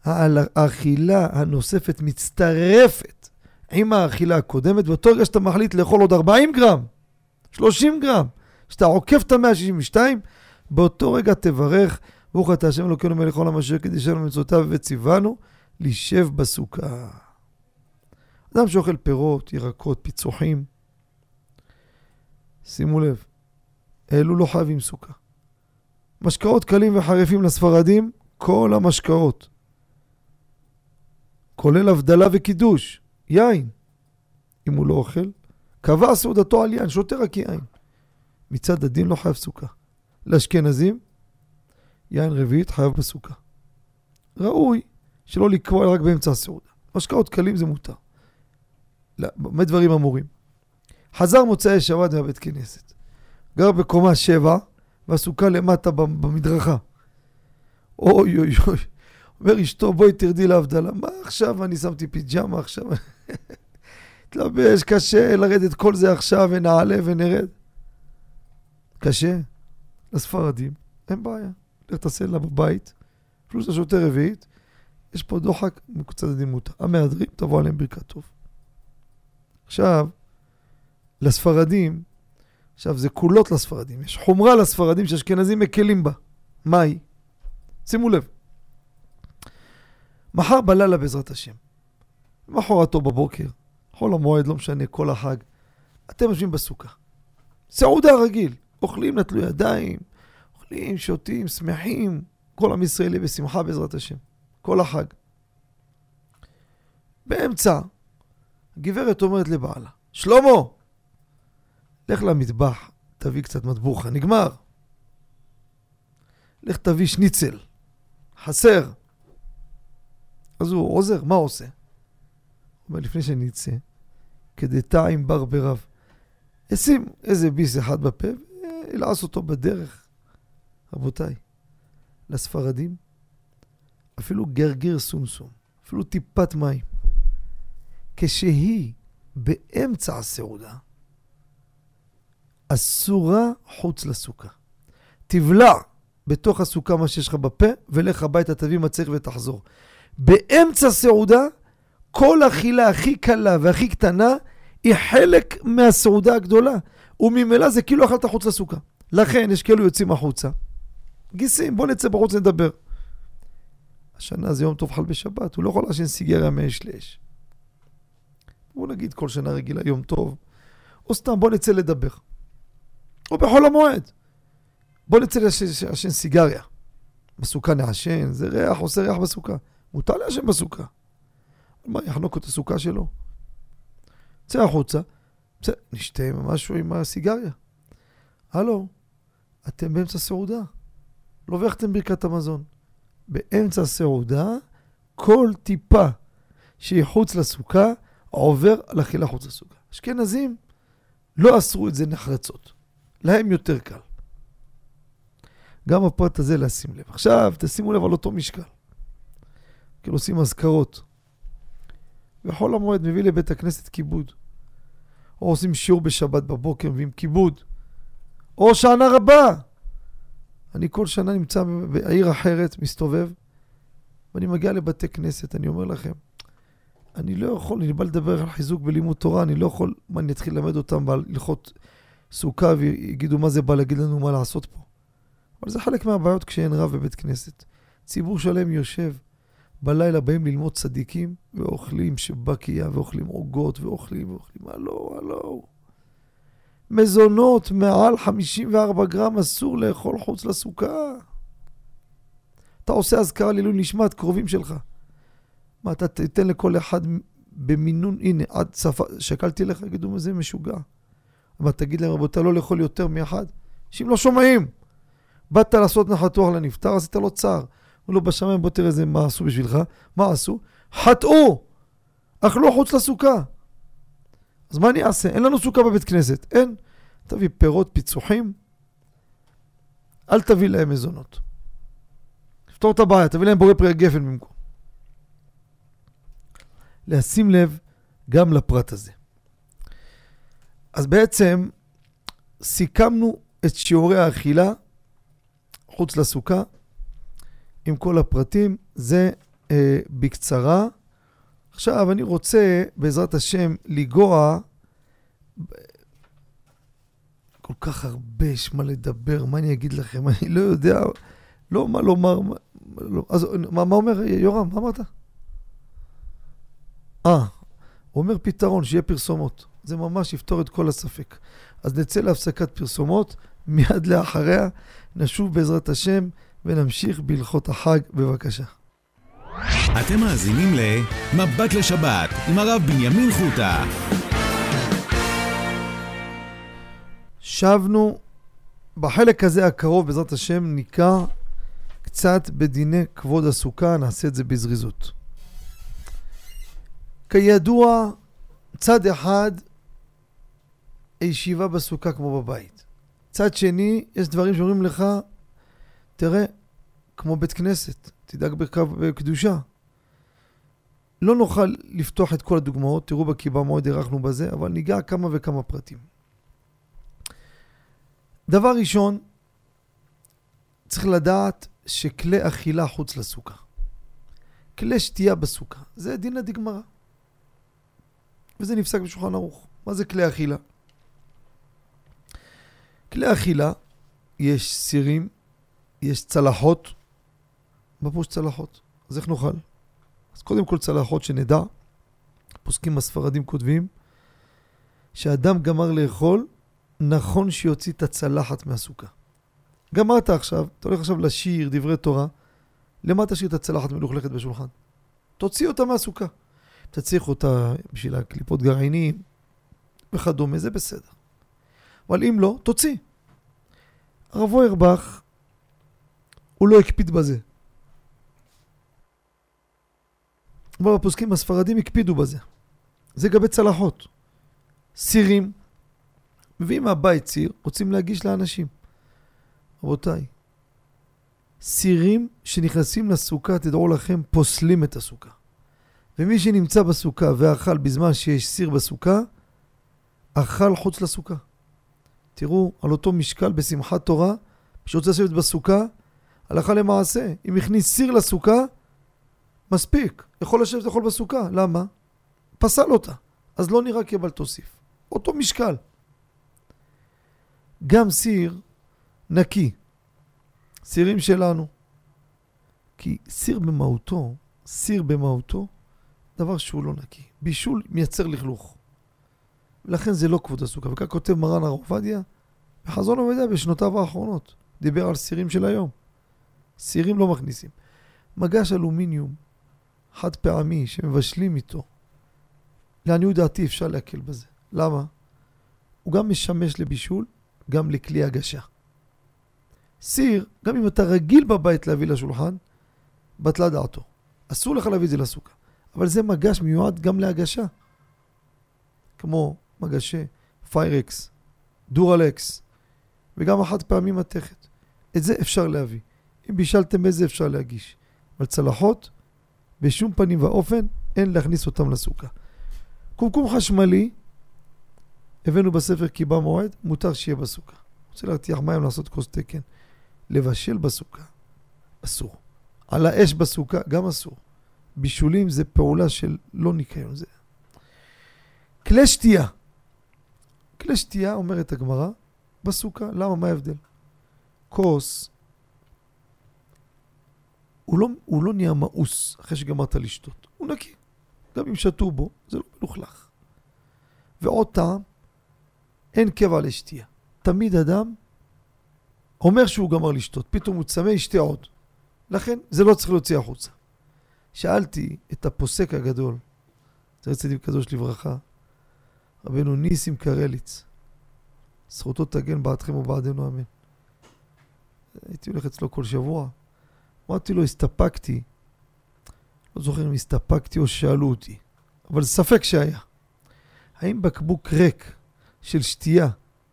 האכילה הנוספת מצטרפת עם האכילה הקודמת, באותו רגע שאתה מחליט לאכול עוד 40 גרם, 30 גרם, שאתה עוקף את ה-162, באותו רגע תברך, ברוך אתה השם אלוקינו מלך עולם אשר קדישנו מצוותיו וציוונו, לשב בסוכה. אדם שאוכל פירות, ירקות, פיצוחים, שימו לב, אלו לא חייבים סוכה. משקאות קלים וחריפים לספרדים, כל המשקאות. כולל הבדלה וקידוש, יין. אם הוא לא אוכל, קבע סעודתו על יין, שותה רק יין. מצד הדין לא חייב סוכה. לאשכנזים, יין רביעית חייב בסוכה. ראוי שלא לקבוע רק באמצע הסעודה. משקאות קלים זה מותר. באמת דברים אמורים. חזר מוצאי שבת מהבית כנסת. גר בקומה שבע, והסוכה למטה במדרכה. אוי אוי אוי. אומר אשתו, בואי תרדי להבדלה. מה עכשיו? אני שמתי פיג'מה עכשיו. תלבש, קשה לרדת כל זה עכשיו ונעלה ונרד. קשה. לספרדים, אין בעיה. לך תעשה לה בבית, פלוס השוטה רביעית, יש פה דוחק מקוצת הדימות. המהדרים, תבוא עליהם ברכת טוב. עכשיו, לספרדים, עכשיו זה קולות לספרדים, יש חומרה לספרדים שאשכנזים מקלים בה. מה היא? שימו לב. מחר בלילה בעזרת השם, מחרתו בבוקר, חול המועד, לא משנה, כל החג, אתם יושבים בסוכה. סעודה רגיל, אוכלים, נטלו ידיים, אוכלים, שותים, שמחים, כל עם ישראלי בשמחה בעזרת השם, כל החג. באמצע, הגברת אומרת לבעלה, שלמה, לך למטבח, תביא קצת מטבוחה, נגמר. לך תביא שניצל, חסר. אז הוא עוזר, מה עושה? הוא אומר, לפני שאני אצא, כדתה עם בר ברב. ישים איזה ביס אחד בפה וילעס אותו בדרך. רבותיי, לספרדים, אפילו גרגיר סומסום, אפילו טיפת מים, כשהיא באמצע הסעודה, אסורה חוץ לסוכה. תבלע בתוך הסוכה מה שיש לך בפה, ולך הביתה, תביא מצח ותחזור. באמצע סעודה, כל אכילה הכי קלה והכי קטנה היא חלק מהסעודה הגדולה, וממילא זה כאילו אכלת חוץ לסוכה. לכן יש כאלו יוצאים החוצה, גיסים, בוא נצא בחוץ נדבר. השנה זה יום טוב חל בשבת, הוא לא יכול לעשן סיגריה מאש לאש. בוא נגיד כל שנה רגילה יום טוב, או סתם בוא נצא לדבר. או בחול המועד. בוא נצא לעשן סיגריה. בסוכה נעשן, זה ריח, עושה ריח בסוכה. מותר לעשן בסוכה. מה, יחנוק את הסוכה שלו? צא החוצה, צא, נשתה משהו עם הסיגריה. הלו, אתם באמצע סעודה. לא הבאתם ברכת המזון. באמצע הסעודה, כל טיפה שהיא חוץ לסוכה, עובר על אכילה חוץ לסוכה. אשכנזים לא אסרו את זה נחרצות. להם יותר קל. גם הפרט הזה לשים לב. עכשיו, תשימו לב על אותו משקל. כאילו עושים אזכרות. וחול המועד מביא לבית הכנסת כיבוד. או עושים שיעור בשבת בבוקר, מביאים כיבוד. או שנה רבה. אני כל שנה נמצא בעיר אחרת, מסתובב, ואני מגיע לבתי כנסת, אני אומר לכם, אני לא יכול, אני בא לדבר על חיזוק בלימוד תורה, אני לא יכול, מה, אני אתחיל ללמד אותם בהלכות סוכה ויגידו מה זה בא להגיד לנו מה לעשות פה. אבל זה חלק מהבעיות כשאין רב בבית כנסת. ציבור שלם יושב, בלילה באים ללמוד צדיקים, ואוכלים שבקייה, ואוכלים עוגות, ואוכלים, ואוכלים, הלו, הלו. מזונות מעל 54 גרם אסור לאכול חוץ לסוכה. אתה עושה אזכרה לעילוי נשמת קרובים שלך. מה, אתה תיתן לכל אחד במינון, הנה, עד שפה, שקלתי לך, יגידו, זה משוגע. אבל תגיד להם, רבותיי, לא לאכול יותר מאחד? אנשים לא שומעים. באת לעשות נחת רוח לנפטר, עשית לו צער. הוא לא בשמיים, בוא תראה איזה מה עשו בשבילך. מה עשו? חטאו! אכלו חוץ לסוכה. אז מה אני אעשה? אין לנו סוכה בבית כנסת. אין. תביא פירות, פיצוחים, אל תביא להם מזונות. תפתור את הבעיה, תביא להם בורא פרי הגפן במקום. לשים לב גם לפרט הזה. אז בעצם סיכמנו את שיעורי האכילה חוץ לסוכה עם כל הפרטים. זה אה, בקצרה. עכשיו אני רוצה, בעזרת השם, לגוע כל כך הרבה יש מה לדבר, מה אני אגיד לכם? אני לא יודע, לא מה לומר. מה, לא, אז מה, מה אומר יורם? מה אמרת? אה, הוא אומר פתרון, שיהיה פרסומות. זה ממש יפתור את כל הספק. אז נצא להפסקת פרסומות, מיד לאחריה נשוב בעזרת השם ונמשיך בהלכות החג, בבקשה. אתם מאזינים ל"מבט לשבת" עם הרב בנימין חוטה. שבנו, בחלק הזה הקרוב, בעזרת השם, ניכר קצת בדיני כבוד הסוכה, נעשה את זה בזריזות. כידוע, צד אחד, הישיבה בסוכה כמו בבית. צד שני, יש דברים שאומרים לך, תראה, כמו בית כנסת, תדאג בקדושה. לא נוכל לפתוח את כל הדוגמאות, תראו בקיבה מאוד הארכנו בזה, אבל ניגע כמה וכמה פרטים. דבר ראשון, צריך לדעת שכלי אכילה חוץ לסוכה. כלי שתייה בסוכה, זה דין הדגמרא. וזה נפסק בשולחן ערוך. מה זה כלי אכילה? כלי אכילה, יש סירים, יש צלחות. מה פירוש צלחות? אז איך נאכל? אז קודם כל צלחות שנדע, פוסקים הספרדים כותבים, שאדם גמר לאכול, נכון שיוציא את הצלחת מהסוכה. גמרת עכשיו, אתה הולך עכשיו לשיר דברי תורה, למה תשאיר את הצלחת מלוכלכת בשולחן? תוציא אותה מהסוכה. אתה צריך אותה בשביל הקליפות גרעינים וכדומה, זה בסדר. אבל אם לא, תוציא. הרב אוירבך, הוא לא הקפיד בזה. אבל הפוסקים הספרדים הקפידו בזה. זה לגבי צלחות. סירים, מביאים מהבית ציר, רוצים להגיש לאנשים. רבותיי, סירים שנכנסים לסוכה, תדעו לכם, פוסלים את הסוכה. ומי שנמצא בסוכה ואכל בזמן שיש סיר בסוכה, אכל חוץ לסוכה. תראו, על אותו משקל בשמחת תורה, שרוצה לשבת בסוכה, הלכה למעשה, אם הכניס סיר לסוכה, מספיק, יכול לשבת לאכול בסוכה. למה? פסל אותה. אז לא נראה כבל תוסיף. אותו משקל. גם סיר נקי. סירים שלנו. כי סיר במהותו, סיר במהותו, דבר שהוא לא נקי. בישול מייצר לכלוך. ולכן זה לא כבוד הסוכה. וכך כותב מרן הרב עובדיה, בחזון עובדיה בשנותיו האחרונות. דיבר על סירים של היום. סירים לא מכניסים. מגש אלומיניום חד פעמי שמבשלים איתו, לעניות דעתי אפשר להקל בזה. למה? הוא גם משמש לבישול, גם לכלי הגשה. סיר, גם אם אתה רגיל בבית להביא לשולחן, בטלה דעתו. אסור לך להביא את זה לסוכה. אבל זה מגש מיועד גם להגשה. כמו מגשי פיירקס, דורלקס, וגם החד פעמי מתכת. את זה אפשר להביא. אם בישלתם בזה אפשר להגיש. אבל צלחות, בשום פנים ואופן אין להכניס אותם לסוכה. קומקום חשמלי, הבאנו בספר קיבה מועד, מותר שיהיה בסוכה. רוצה להרתיח מים לעשות כוס תקן. לבשל בסוכה, אסור. על האש בסוכה, גם אסור. בישולים זה פעולה של לא ניקיון. זה... כלי שתייה. כלי שתייה, אומרת הגמרא, בסוכה. למה? מה ההבדל? כוס, הוא לא, הוא לא נהיה מאוס אחרי שגמרת לשתות. הוא נקי. גם אם שתו בו, זה לא מלוכלך. ועוד טעם, אין קבע לשתייה. תמיד אדם אומר שהוא גמר לשתות, פתאום הוא צמא, ישתה עוד. לכן זה לא צריך להוציא החוצה. שאלתי את הפוסק הגדול, זכר צדיק קדוש לברכה, רבנו ניסים קרליץ, זכותו תגן בעדכם ובעדנו אמן. הייתי הולך אצלו כל שבוע, אמרתי לו, הסתפקתי, לא זוכר אם הסתפקתי או שאלו אותי, אבל ספק שהיה. האם בקבוק ריק של שתייה,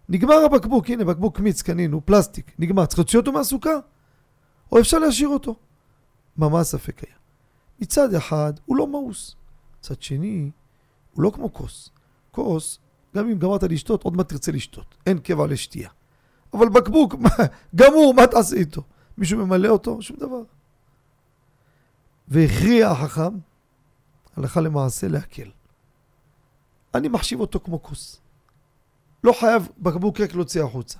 נגמר הבקבוק, הנה בקבוק מיץ קנינו, פלסטיק, נגמר, צריך להוציא אותו מהסוכה? או אפשר להשאיר אותו? מה, מה הספק היה? מצד אחד, הוא לא מאוס. מצד שני, הוא לא כמו כוס. כוס, גם אם גמרת לשתות, עוד מעט תרצה לשתות. אין קבע לשתייה. אבל בקבוק, גמור, מה תעשה איתו? מישהו ממלא אותו? שום דבר. והכריע החכם, הלכה למעשה, להקל. אני מחשיב אותו כמו כוס. לא חייב בקבוק ריק להוציא החוצה.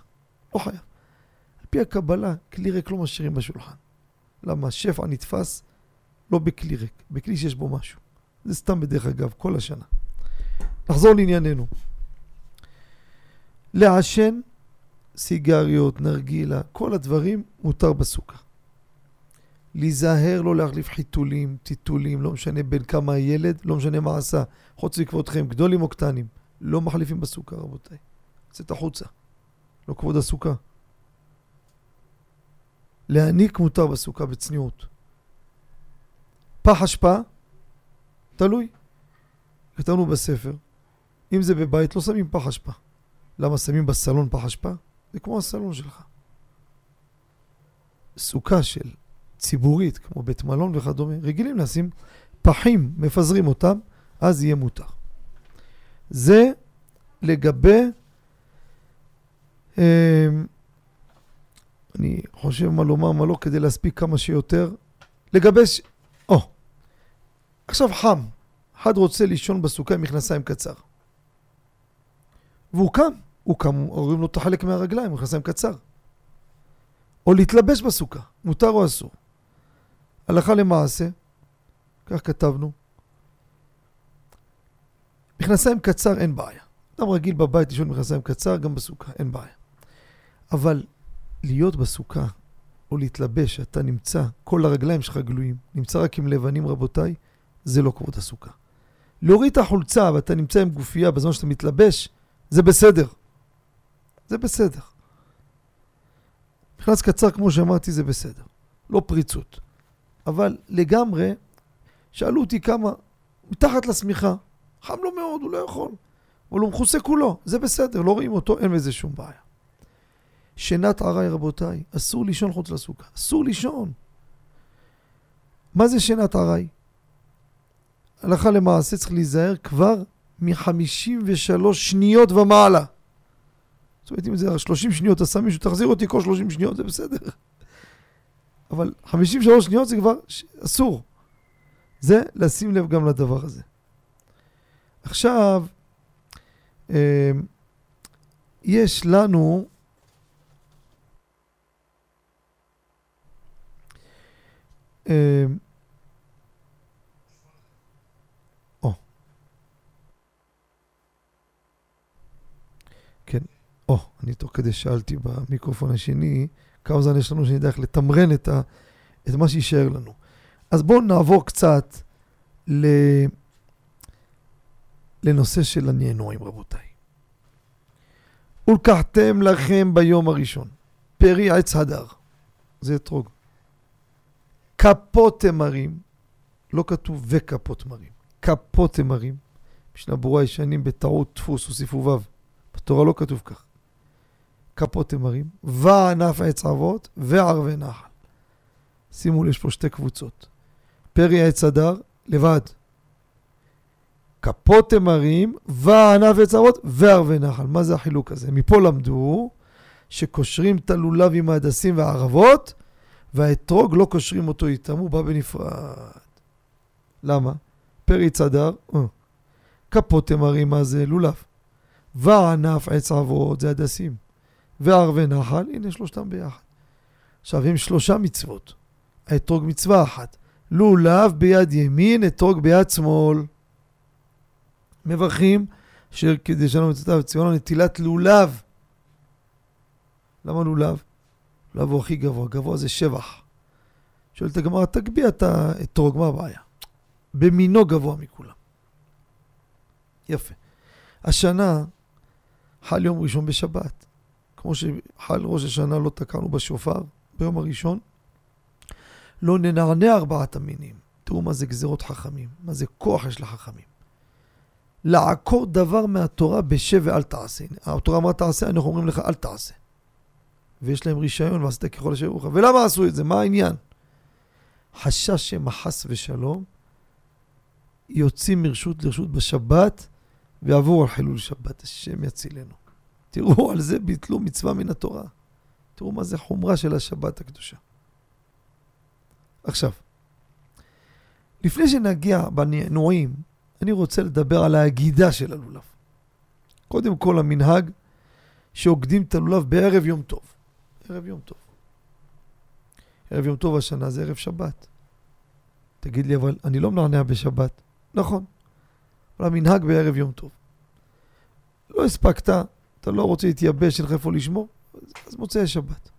לא חייב. על פי הקבלה, כלי ריק לא משאירים בשולחן. למה? שפע נתפס לא בכלי ריק, בכלי שיש בו משהו. זה סתם בדרך אגב, כל השנה. נחזור לענייננו. לעשן סיגריות, נרגילה, כל הדברים מותר בסוכה. להיזהר לא להחליף חיתולים, טיטולים, לא משנה בין כמה הילד, לא משנה מה עשה. חוץ מכבודכם, גדולים או קטנים, לא מחליפים בסוכה, רבותיי. יוצאת החוצה. לא כבוד הסוכה. להעניק מותר בסוכה בצניעות. פח אשפה, תלוי. כתבנו בספר, אם זה בבית לא שמים פח אשפה. למה שמים בסלון פח אשפה? זה כמו הסלון שלך. סוכה של ציבורית, כמו בית מלון וכדומה, רגילים לשים פחים, מפזרים אותם, אז יהיה מותר. זה לגבי... אה, אני חושב מה לומר, מה לא, כדי להספיק כמה שיותר. לגבי... ש... או, עכשיו חם. אחד רוצה לישון בסוכה עם מכנסיים קצר. והוא קם. הוא קם, אומרים לו את החלק מהרגליים, מכנסיים קצר. או להתלבש בסוכה, מותר או אסור. הלכה למעשה, כך כתבנו, מכנסיים קצר אין בעיה. אדם רגיל בבית לישון מכנסיים קצר, גם בסוכה, אין בעיה. אבל להיות בסוכה, או להתלבש, אתה נמצא, כל הרגליים שלך גלויים, נמצא רק עם לבנים רבותיי, זה לא כבוד הסוכה. להוריד את החולצה ואתה נמצא עם גופייה בזמן שאתה מתלבש, זה בסדר. זה בסדר. מכנס קצר, כמו שאמרתי, זה בסדר. לא פריצות. אבל לגמרי, שאלו אותי כמה, מתחת לשמיכה, חם לו מאוד, הוא לא יכול. אבל הוא מכוסה כולו, זה בסדר, לא רואים אותו, אין בזה שום בעיה. שינת ארעי, רבותיי, אסור לישון חוץ לסוכה, אסור לישון. מה זה שינת ארעי? הלכה למעשה צריך להיזהר כבר מ-53 שניות ומעלה. זאת אומרת, אם זה 30 שניות, עשה מישהו, תחזיר אותי כל 30 שניות, זה בסדר. אבל 53 שניות זה כבר אסור. זה לשים לב גם לדבר הזה. עכשיו, אה, יש לנו אה, או, אני תוך כדי שאלתי במיקרופון השני, כמה זמן יש לנו שנדע איך לתמרן את, ה, את מה שיישאר לנו. אז בואו נעבור קצת ל... לנושא של הנהנועים, רבותיי. ולקחתם לכם ביום הראשון פרי עץ הדר, זה אתרוג. כפות תמרים, לא כתוב וכפות תמרים, כפות תמרים. משנה ברורה ישנים בטעות דפוס, הוסיפו ו', בתורה לא כתוב כך. כפות תמרים, וענף עץ אבות וערבי נחל. שימו לב, יש פה שתי קבוצות. פרי עץ הדר, לבד. כפות תמרים, וענף עץ אבות וערבי נחל. מה זה החילוק הזה? מפה למדו שקושרים את הלולב עם ההדסים והערבות, והאתרוג לא קושרים אותו איתם, הוא בא בנפרד. למה? פריץ אדר, אה. כפות תמרים, מה זה? לולב. וענף עץ אבות, זה הדסים. וערבי נחל, הנה שלושתם ביחד. עכשיו, הם שלושה מצוות. האתרוג מצווה אחת. לולב ביד ימין, אתרוג ביד שמאל. מברכים, אשר שלום מצוותיו וציונו נטילת לולב. למה לולב? לולב הוא הכי גבוה, גבוה זה שבח. שואלת הגמרא, תגביה את האתרוג, מה הבעיה? במינו גבוה מכולם. יפה. השנה חל יום ראשון בשבת. כמו שחל ראש השנה לא תקענו בשופר ביום הראשון, לא ננענע ארבעת המינים. תראו מה זה גזירות חכמים, מה זה כוח יש לחכמים. לעקור דבר מהתורה בשב ואל תעשה. התורה אמרה תעשה, אנחנו אומרים לך אל תעשה. ויש להם רישיון ועשית ככל אשר יראוך. ולמה עשו את זה? מה העניין? חשש שמא חס ושלום יוצאים מרשות לרשות בשבת ויעבור על חילול שבת. השם יצילנו. תראו, על זה ביטלו מצווה מן התורה. תראו מה זה חומרה של השבת הקדושה. עכשיו, לפני שנגיע בנענועים, אני רוצה לדבר על ההגידה של הלולב. קודם כל, המנהג שעוקדים את הלולב בערב יום טוב. ערב יום טוב. ערב יום טוב השנה זה ערב שבת. תגיד לי, אבל אני לא מנענע בשבת. נכון, אבל המנהג בערב יום טוב. לא הספקת, אתה לא רוצה להתייבש, אין לך איפה לשמור, אז מוצאי שבת.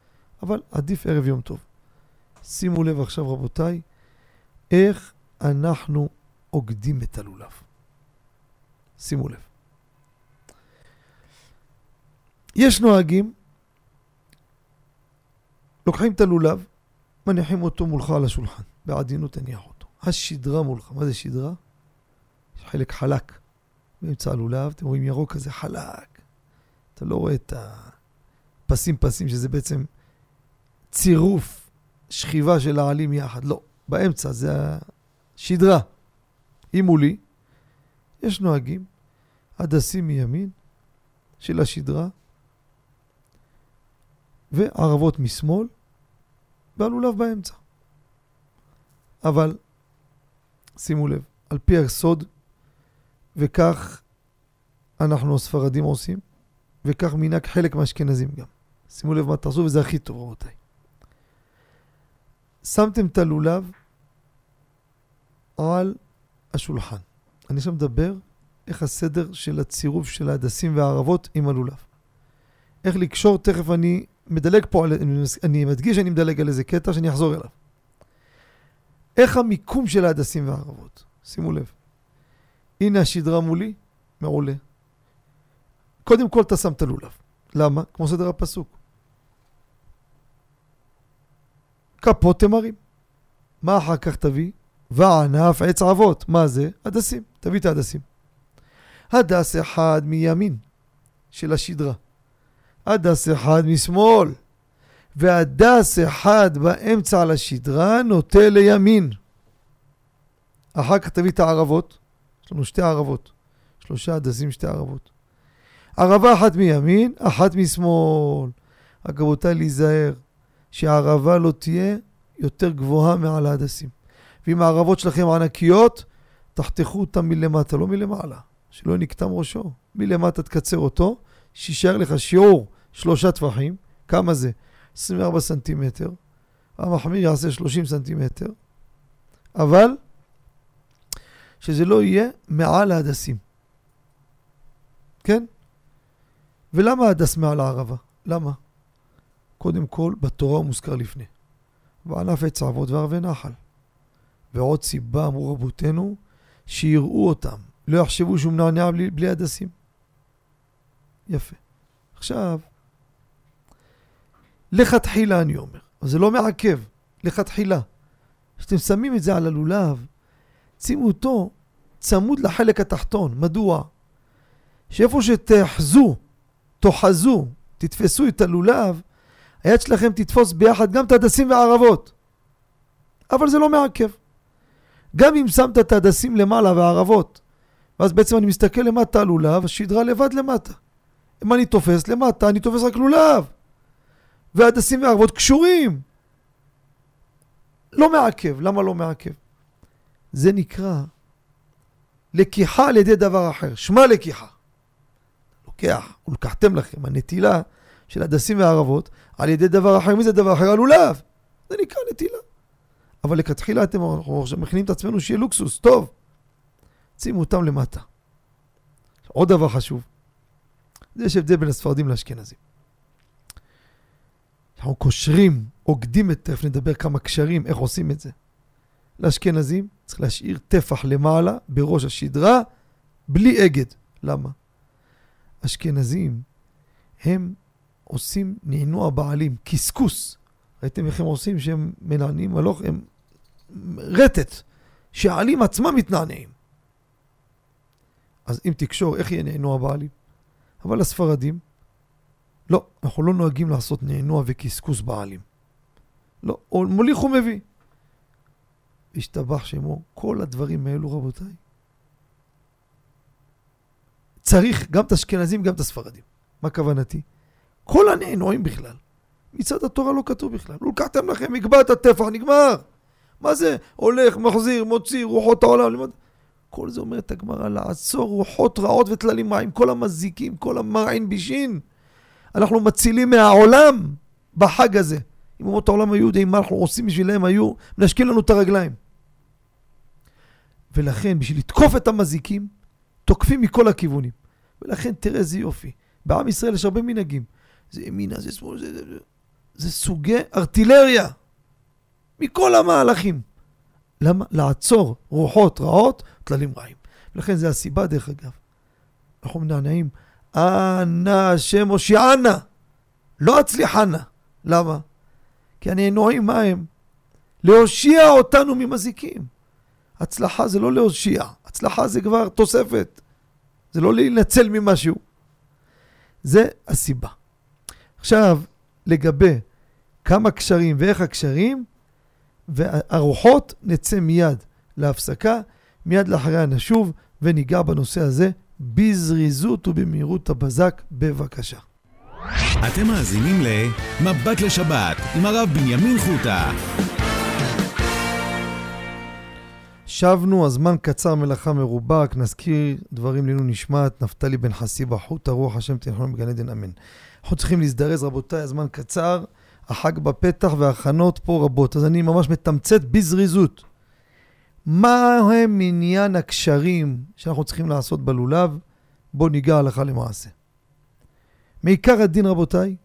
אבל עדיף ערב יום טוב. שימו לב עכשיו, רבותיי, איך אנחנו עוקדים את הלולב. שימו לב. יש נוהגים, לוקחים את הלולב, מניחים אותו מולך על השולחן, בעדינות תניח אותו. השדרה מולך, מה זה שדרה? יש חלק חלק באמצע הלולב, אתם רואים ירוק כזה חלק. אתה לא רואה את הפסים פסים, שזה בעצם צירוף שכיבה של העלים יחד. לא, באמצע זה השדרה. היא מולי, יש נוהגים, הדסים מימין של השדרה, וערבות משמאל, והלולב באמצע. אבל, שימו לב, על פי הסוד, וכך אנחנו הספרדים עושים, וכך מנהג חלק מהאשכנזים גם. שימו לב מה תעשו, וזה הכי טוב, רבותיי. שמתם את הלולב על השולחן. אני עכשיו מדבר איך הסדר של הצירוף של ההדסים והערבות עם הלולב. איך לקשור, תכף אני מדלג פה, על, אני מדגיש שאני מדלג על איזה קטע שאני אחזור אליו. איך המיקום של ההדסים והערבות. שימו לב. הנה השדרה מולי, מעולה. קודם כל אתה שם את הלולב. למה? כמו סדר הפסוק. כפות תמרים. מה אחר כך תביא? וענף עץ אבות. מה זה? הדסים. תביא את ההדסים. הדס אחד מימין של השדרה. הדס אחד משמאל. והדס אחד באמצע על השדרה נוטה לימין. אחר כך תביא את הערבות. יש לנו שתי ערבות. שלושה הדסים, שתי ערבות. ערבה אחת מימין, אחת משמאל. רק רבותיי, להיזהר שהערבה לא תהיה יותר גבוהה מעל ההדסים. ואם הערבות שלכם ענקיות, תחתכו אותם מלמטה, לא מלמעלה. שלא נקטם ראשו. מלמטה תקצר אותו, שישאר לך שיעור שלושה טווחים. כמה זה? 24 סנטימטר. המחמיר יעשה 30 סנטימטר. אבל שזה לא יהיה מעל ההדסים. כן? ולמה הדס מעל הערבה? למה? קודם כל, בתורה הוא מוזכר לפני. וענף עץ אבות וערבי נחל. ועוד סיבה, אמרו רבותינו, שיראו אותם, לא יחשבו שהוא מנענע בלי, בלי הדסים. יפה. עכשיו, לכתחילה אני אומר, זה לא מעכב, לכתחילה. כשאתם שמים את זה על הלולב, שימו אותו צמוד לחלק התחתון. מדוע? שאיפה שתאחזו, תאחזו, תתפסו את הלולב, היד שלכם תתפוס ביחד גם את הדסים והערבות. אבל זה לא מעכב. גם אם שמת את הדסים למעלה והערבות, ואז בעצם אני מסתכל למטה על לולב, השדרה לבד למטה. אם אני תופס למטה, אני תופס רק לולב. והדסים והערבות קשורים. לא מעכב. למה לא מעכב? זה נקרא לקיחה על ידי דבר אחר. שמע לקיחה. לוקח, ולקחתם לכם, הנטילה של הדסים והערבות על ידי דבר אחר. מי זה דבר אחר? הלולב. זה נקרא נטילה. אבל לכתחילה אתם מכינים את עצמנו שיהיה לוקסוס, טוב. שימו אותם למטה. עוד דבר חשוב, יש הבדל בין הספרדים לאשכנזים. אנחנו קושרים, עוקדים את, תכף נדבר כמה קשרים, איך עושים את זה. לאשכנזים צריך להשאיר טפח למעלה בראש השדרה, בלי אגד. למה? אשכנזים, הם עושים נענוע בעלים, קשקוס. ראיתם איך הם עושים שהם מנענעים הלוך, הם רטט, שהעלים עצמם מתנענעים. אז אם תקשור, איך יהיה נענוע בעלים? אבל הספרדים, לא, אנחנו לא נוהגים לעשות נענוע וקשקוס בעלים. לא, מוליך ומביא. השתבח שמו, כל הדברים האלו, רבותיי. צריך גם את האשכנזים, גם את הספרדים. מה כוונתי? כל הנענועים בכלל. מצד התורה לא כתוב בכלל. לקחתם לכם, יקבע את הטפח, נגמר. מה זה? הולך, מחזיר, מוציא, רוחות העולם. כל זה אומרת הגמרא, לעצור רוחות רעות וטללים רעים, כל המזיקים, כל המרעין בישין. אנחנו מצילים מהעולם בחג הזה. אם אומות העולם היו יודעים מה אנחנו עושים בשבילם, היו מנשקים לנו את הרגליים. ולכן, בשביל לתקוף את המזיקים, תוקפים מכל הכיוונים. ולכן, תראה איזה יופי. בעם ישראל יש הרבה מנהגים. זה ימינה, זה שמאל, זה, זה, זה, זה סוגי ארטילריה. מכל המהלכים. למה? לעצור רוחות רעות, טללים רעים. ולכן זה הסיבה, דרך אגב. אנחנו מנענעים, אנא השם הושיענה, לא הצליחנה. למה? כי הנענועים מה הם? להושיע אותנו ממזיקים. הצלחה זה לא להושיע, הצלחה זה כבר תוספת. זה לא להינצל ממשהו. זה הסיבה. עכשיו, לגבי כמה קשרים ואיך הקשרים, והרוחות נצא מיד להפסקה, מיד לאחריה נשוב וניגע בנושא הזה בזריזות ובמהירות הבזק, בבקשה. אתם מאזינים ל"מבט לשבת" עם הרב בנימין חוטה. שבנו, הזמן קצר, מלאכה מרובה, רק נזכיר דברים לעילוי נשמת, נפתלי בן חסיבה, חוטה רוח השם תנחלנו בגן עדן אמן. אנחנו צריכים להזדרז, רבותיי, הזמן קצר, החג בפתח וההכנות פה רבות, אז אני ממש מתמצת בזריזות. מה הם עניין הקשרים שאנחנו צריכים לעשות בלולב? בואו ניגע הלכה למעשה. מעיקר הדין, רבותיי,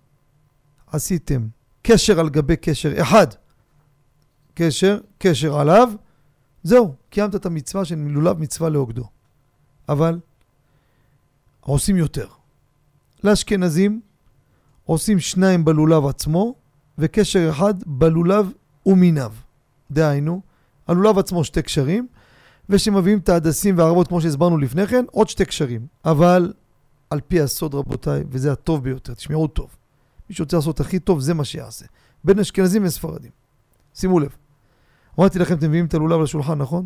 עשיתם קשר על גבי קשר אחד. קשר, קשר עליו, זהו, קיימת את המצווה של לולב מצווה לעוגדו. אבל עושים יותר. לאשכנזים עושים שניים בלולב עצמו, וקשר אחד בלולב ומיניו. דהיינו, הלולב עצמו שתי קשרים, ושמביאים את ההדסים והערבות כמו שהסברנו לפני כן, עוד שתי קשרים. אבל על פי הסוד רבותיי, וזה הטוב ביותר, תשמעו טוב. מי שרוצה לעשות הכי טוב, זה מה שיעשה. בין אשכנזים וספרדים. שימו לב. אמרתי לכם, אתם מביאים את הלולב לשולחן, נכון?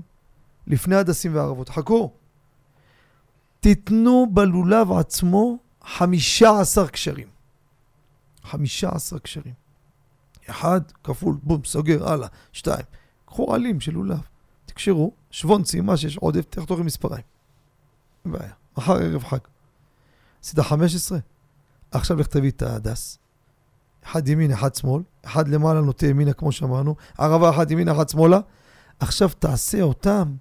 לפני הדסים והערבות. חכו. תיתנו בלולב עצמו חמישה עשר קשרים. חמישה עשר קשרים. אחד כפול, בום, סוגר, הלאה, שתיים. קחו עלים של לולב, תקשרו, שוונצים, מה שיש עודף, תחתוך עם מספריים. אין בעיה. מחר ערב חג. עשית 15? עכשיו לך תביא את ההדס. אחד ימין, אחד שמאל, אחד למעלה נוטה ימינה כמו שאמרנו, ערבה אחת ימינה, אחת שמאלה. עכשיו תעשה אותם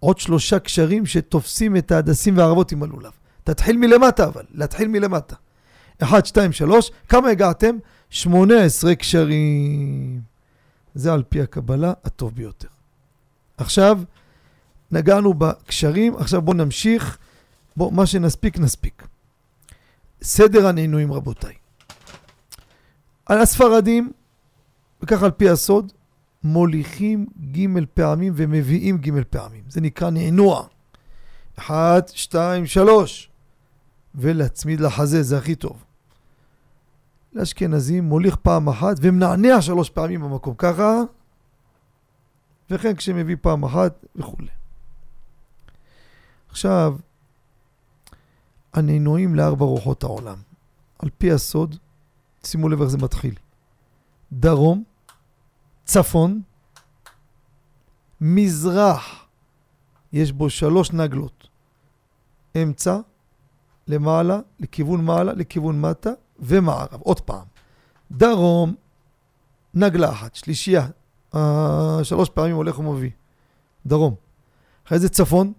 עוד שלושה קשרים שתופסים את ההדסים והערבות עם הלולב. תתחיל מלמטה אבל, להתחיל מלמטה. אחד, שתיים, שלוש, כמה הגעתם? שמונה עשרה קשרים. זה על פי הקבלה הטוב ביותר. עכשיו, נגענו בקשרים, עכשיו בואו נמשיך. בואו, מה שנספיק, נספיק. סדר הנענועים, רבותיי. על הספרדים, וכך על פי הסוד, מוליכים ג' פעמים ומביאים ג' פעמים. זה נקרא נענוע. אחת, שתיים, שלוש. ולהצמיד לחזה, זה הכי טוב. לאשכנזים מוליך פעם אחת ומנענע שלוש פעמים במקום. ככה, וכן כשמביא פעם אחת וכולי. עכשיו, הנענועים לארבע רוחות העולם. על פי הסוד, שימו לב איך זה מתחיל. דרום, צפון, מזרח, יש בו שלוש נגלות. אמצע, למעלה, לכיוון מעלה, לכיוון מטה, ומערב. עוד פעם. דרום, נגלה אחת, שלישייה. אה, שלוש פעמים הולך ומביא. דרום. אחרי זה צפון,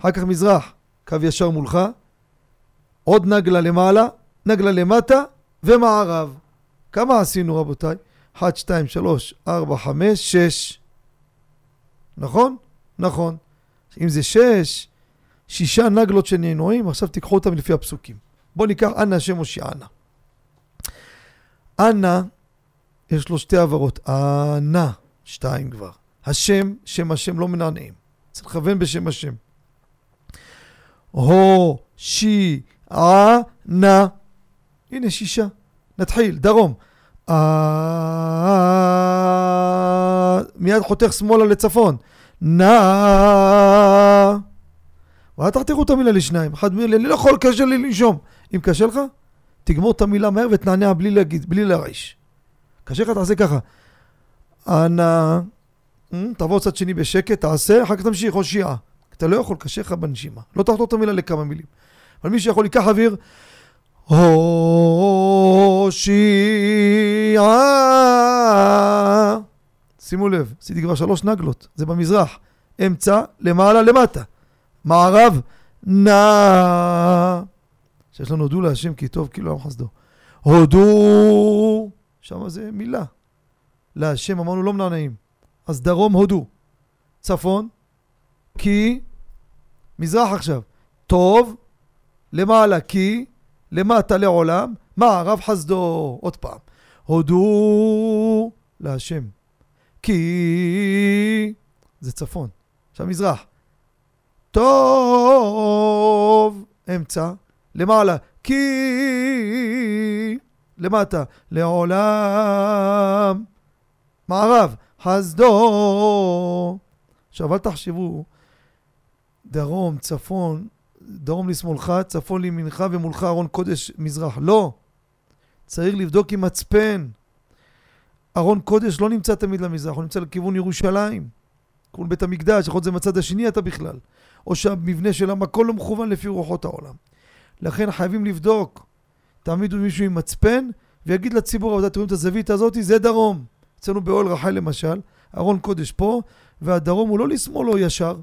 אחר כך מזרח, קו ישר מולך, עוד נגלה למעלה, נגלה למטה, ומערב. כמה עשינו רבותיי? 1, 2, 3, 4, 5, 6. נכון? נכון. אם זה 6, שישה נגלות שנענועים, עכשיו תיקחו אותם לפי הפסוקים. בואו ניקח אנא השם הושיענה. אנא, יש לו שתי עברות. אנא, שתיים כבר. השם, שם השם לא מנענעים. צריך לכוון בשם השם. הו, שי, אה, נא. הנה שישה. נתחיל, דרום. אה, מיד חותך שמאלה לצפון. נא. ואל תחתכו את המילה לשניים. אחד אני לא יכול, קשה לי לנשום. אם קשה לך, תגמור את המילה מהר ותנענע בלי להגיד, בלי להרעיש. קשה לך, תעשה ככה. אנא, אמ, תעבור צד שני בשקט, תעשה, אחר כך תמשיך, הושיעה. אתה לא יכול, קשה לך בנשימה. לא תחתור את המילה לכמה מילים. אבל מי שיכול, ייקח אוויר. הושיעה. שימו לב, עשיתי כבר שלוש נגלות, זה במזרח. אמצע, למעלה, למטה. מערב, נא. שיש לנו הודו להשם כי טוב כאילו עם חסדו. הודו, שם זה מילה. להשם אמרנו לא מנענעים. אז דרום הודו. צפון, כי, מזרח עכשיו. טוב, למעלה כי, למטה לעולם, מערב חסדו. עוד פעם. הודו להשם. כי, זה צפון. עכשיו מזרח. טוב, אמצע, למעלה, כי למטה, לעולם, מערב, חסדו. עכשיו אל תחשבו, דרום, צפון, דרום לשמאלך, צפון לימינך ומולך ארון קודש מזרח. לא. צריך לבדוק עם מצפן. ארון קודש לא נמצא תמיד למזרח, הוא נמצא לכיוון ירושלים. כיוון בית המקדש, יכול להיות זה מצד השני אתה בכלל. או שהמבנה של המקום לא מכוון לפי רוחות העולם. לכן חייבים לבדוק. תעמידו מישהו עם מצפן ויגיד לציבור, אתם רואים את הזווית הזאת, זה דרום. אצלנו באוהל רחל למשל, ארון קודש פה, והדרום הוא לא לשמאל או ישר,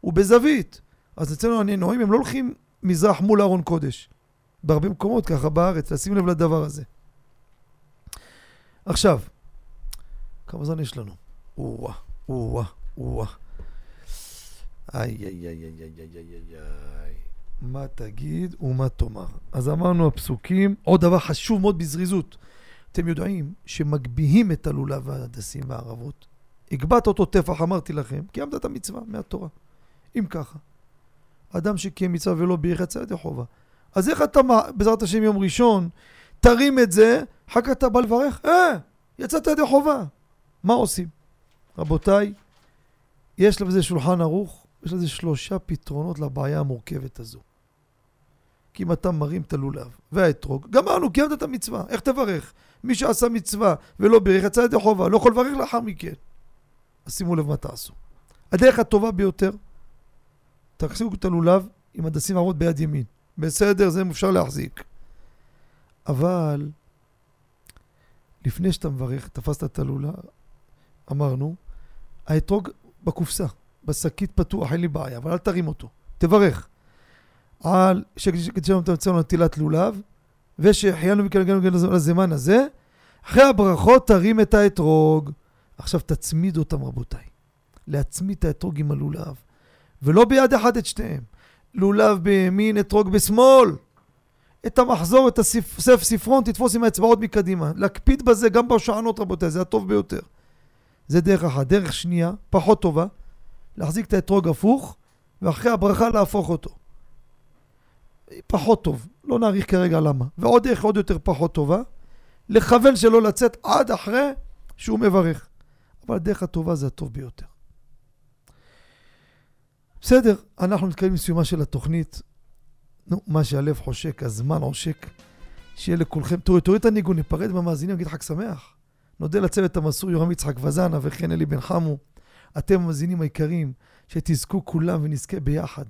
הוא בזווית. אז אצלנו הנינואים הם לא הולכים מזרח מול ארון קודש. בהרבה מקומות ככה בארץ, לשים לב לדבר הזה. עכשיו, כמה זמן יש לנו? או-אה, או-אה, או-אה. איי, איי, איי, איי, איי, איי, איי, איי. מה תגיד ומה תאמר. אז אמרנו הפסוקים, עוד דבר חשוב מאוד בזריזות. אתם יודעים שמגביהים את הלולב וההדסים והערבות. הגבהת אותו טפח, אמרתי לכם, קיימת את המצווה מהתורה. אם ככה, אדם שקיים מצווה ולא בירך יצא ידי חובה. אז איך אתה, בעזרת השם יום ראשון, תרים את זה, אחר כך אתה בא לברך, אה, יצאת ידי חובה. מה עושים? רבותיי, יש לזה שולחן ערוך, יש לזה שלושה פתרונות לבעיה המורכבת הזו. כי אם אתה מרים את הלולב והאתרוג, גמרנו, קיימת את המצווה, איך תברך? מי שעשה מצווה ולא בירך, יצא ידי חובה, לא יכול לברך לאחר מכן. אז שימו לב מה תעשו. הדרך הטובה ביותר, תחזיקו את הלולב עם הדסים הערות ביד ימין. בסדר, זה אפשר להחזיק. אבל לפני שאתה מברך, תפסת את הלולב, אמרנו, האתרוג בקופסה, בשקית פתוח, אין לי בעיה, אבל אל תרים אותו. תברך. על שקדשנו תמצאנו נטילת לולב, ושהחיינו מכאן לזמן הזה, אחרי הברכות תרים את האתרוג. עכשיו תצמיד אותם רבותיי. להצמיד את האתרוג עם הלולב, ולא ביד אחת את שתיהם. לולב בימין, אתרוג בשמאל. את המחזור, את הספר ספרון, תתפוס עם האצבעות מקדימה. להקפיד בזה גם בשענות רבותיי, זה הטוב ביותר. זה דרך אחת. דרך שנייה, פחות טובה, להחזיק את האתרוג הפוך, ואחרי הברכה להפוך אותו. פחות טוב, לא נאריך כרגע למה. ועוד דרך עוד יותר פחות טובה, לכוון שלא לצאת עד אחרי שהוא מברך. אבל הדרך הטובה זה הטוב ביותר. בסדר, אנחנו מתקדמים לסיומה של התוכנית. נו, מה שהלב חושק, הזמן עושק. שיהיה לכולכם, תוריד, תוריד את הניגון, ניפרד מהמאזינים, נגיד חג שמח. נודה לצוות המסור יורם יצחק וזנה וכן אלי בן חמו. אתם המאזינים היקרים, שתזכו כולם ונזכה ביחד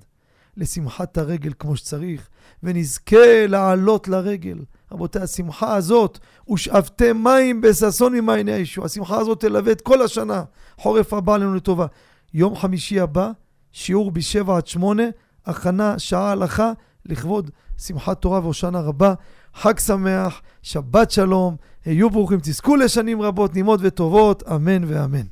לשמחת הרגל כמו שצריך, ונזכה לעלות לרגל. רבותיי, השמחה הזאת, ושאבתם מים בששון ממעייני הישוע. השמחה הזאת תלווה את כל השנה. חורף הבא עלינו לטובה. יום חמישי הבא, שיעור בשבע עד שמונה, הכנה, שעה הלכה, לכבוד שמחת תורה והושענא רבה. חג שמח, שבת שלום, היו ברוכים, תזכו לשנים רבות, נעימות וטובות, אמן ואמן.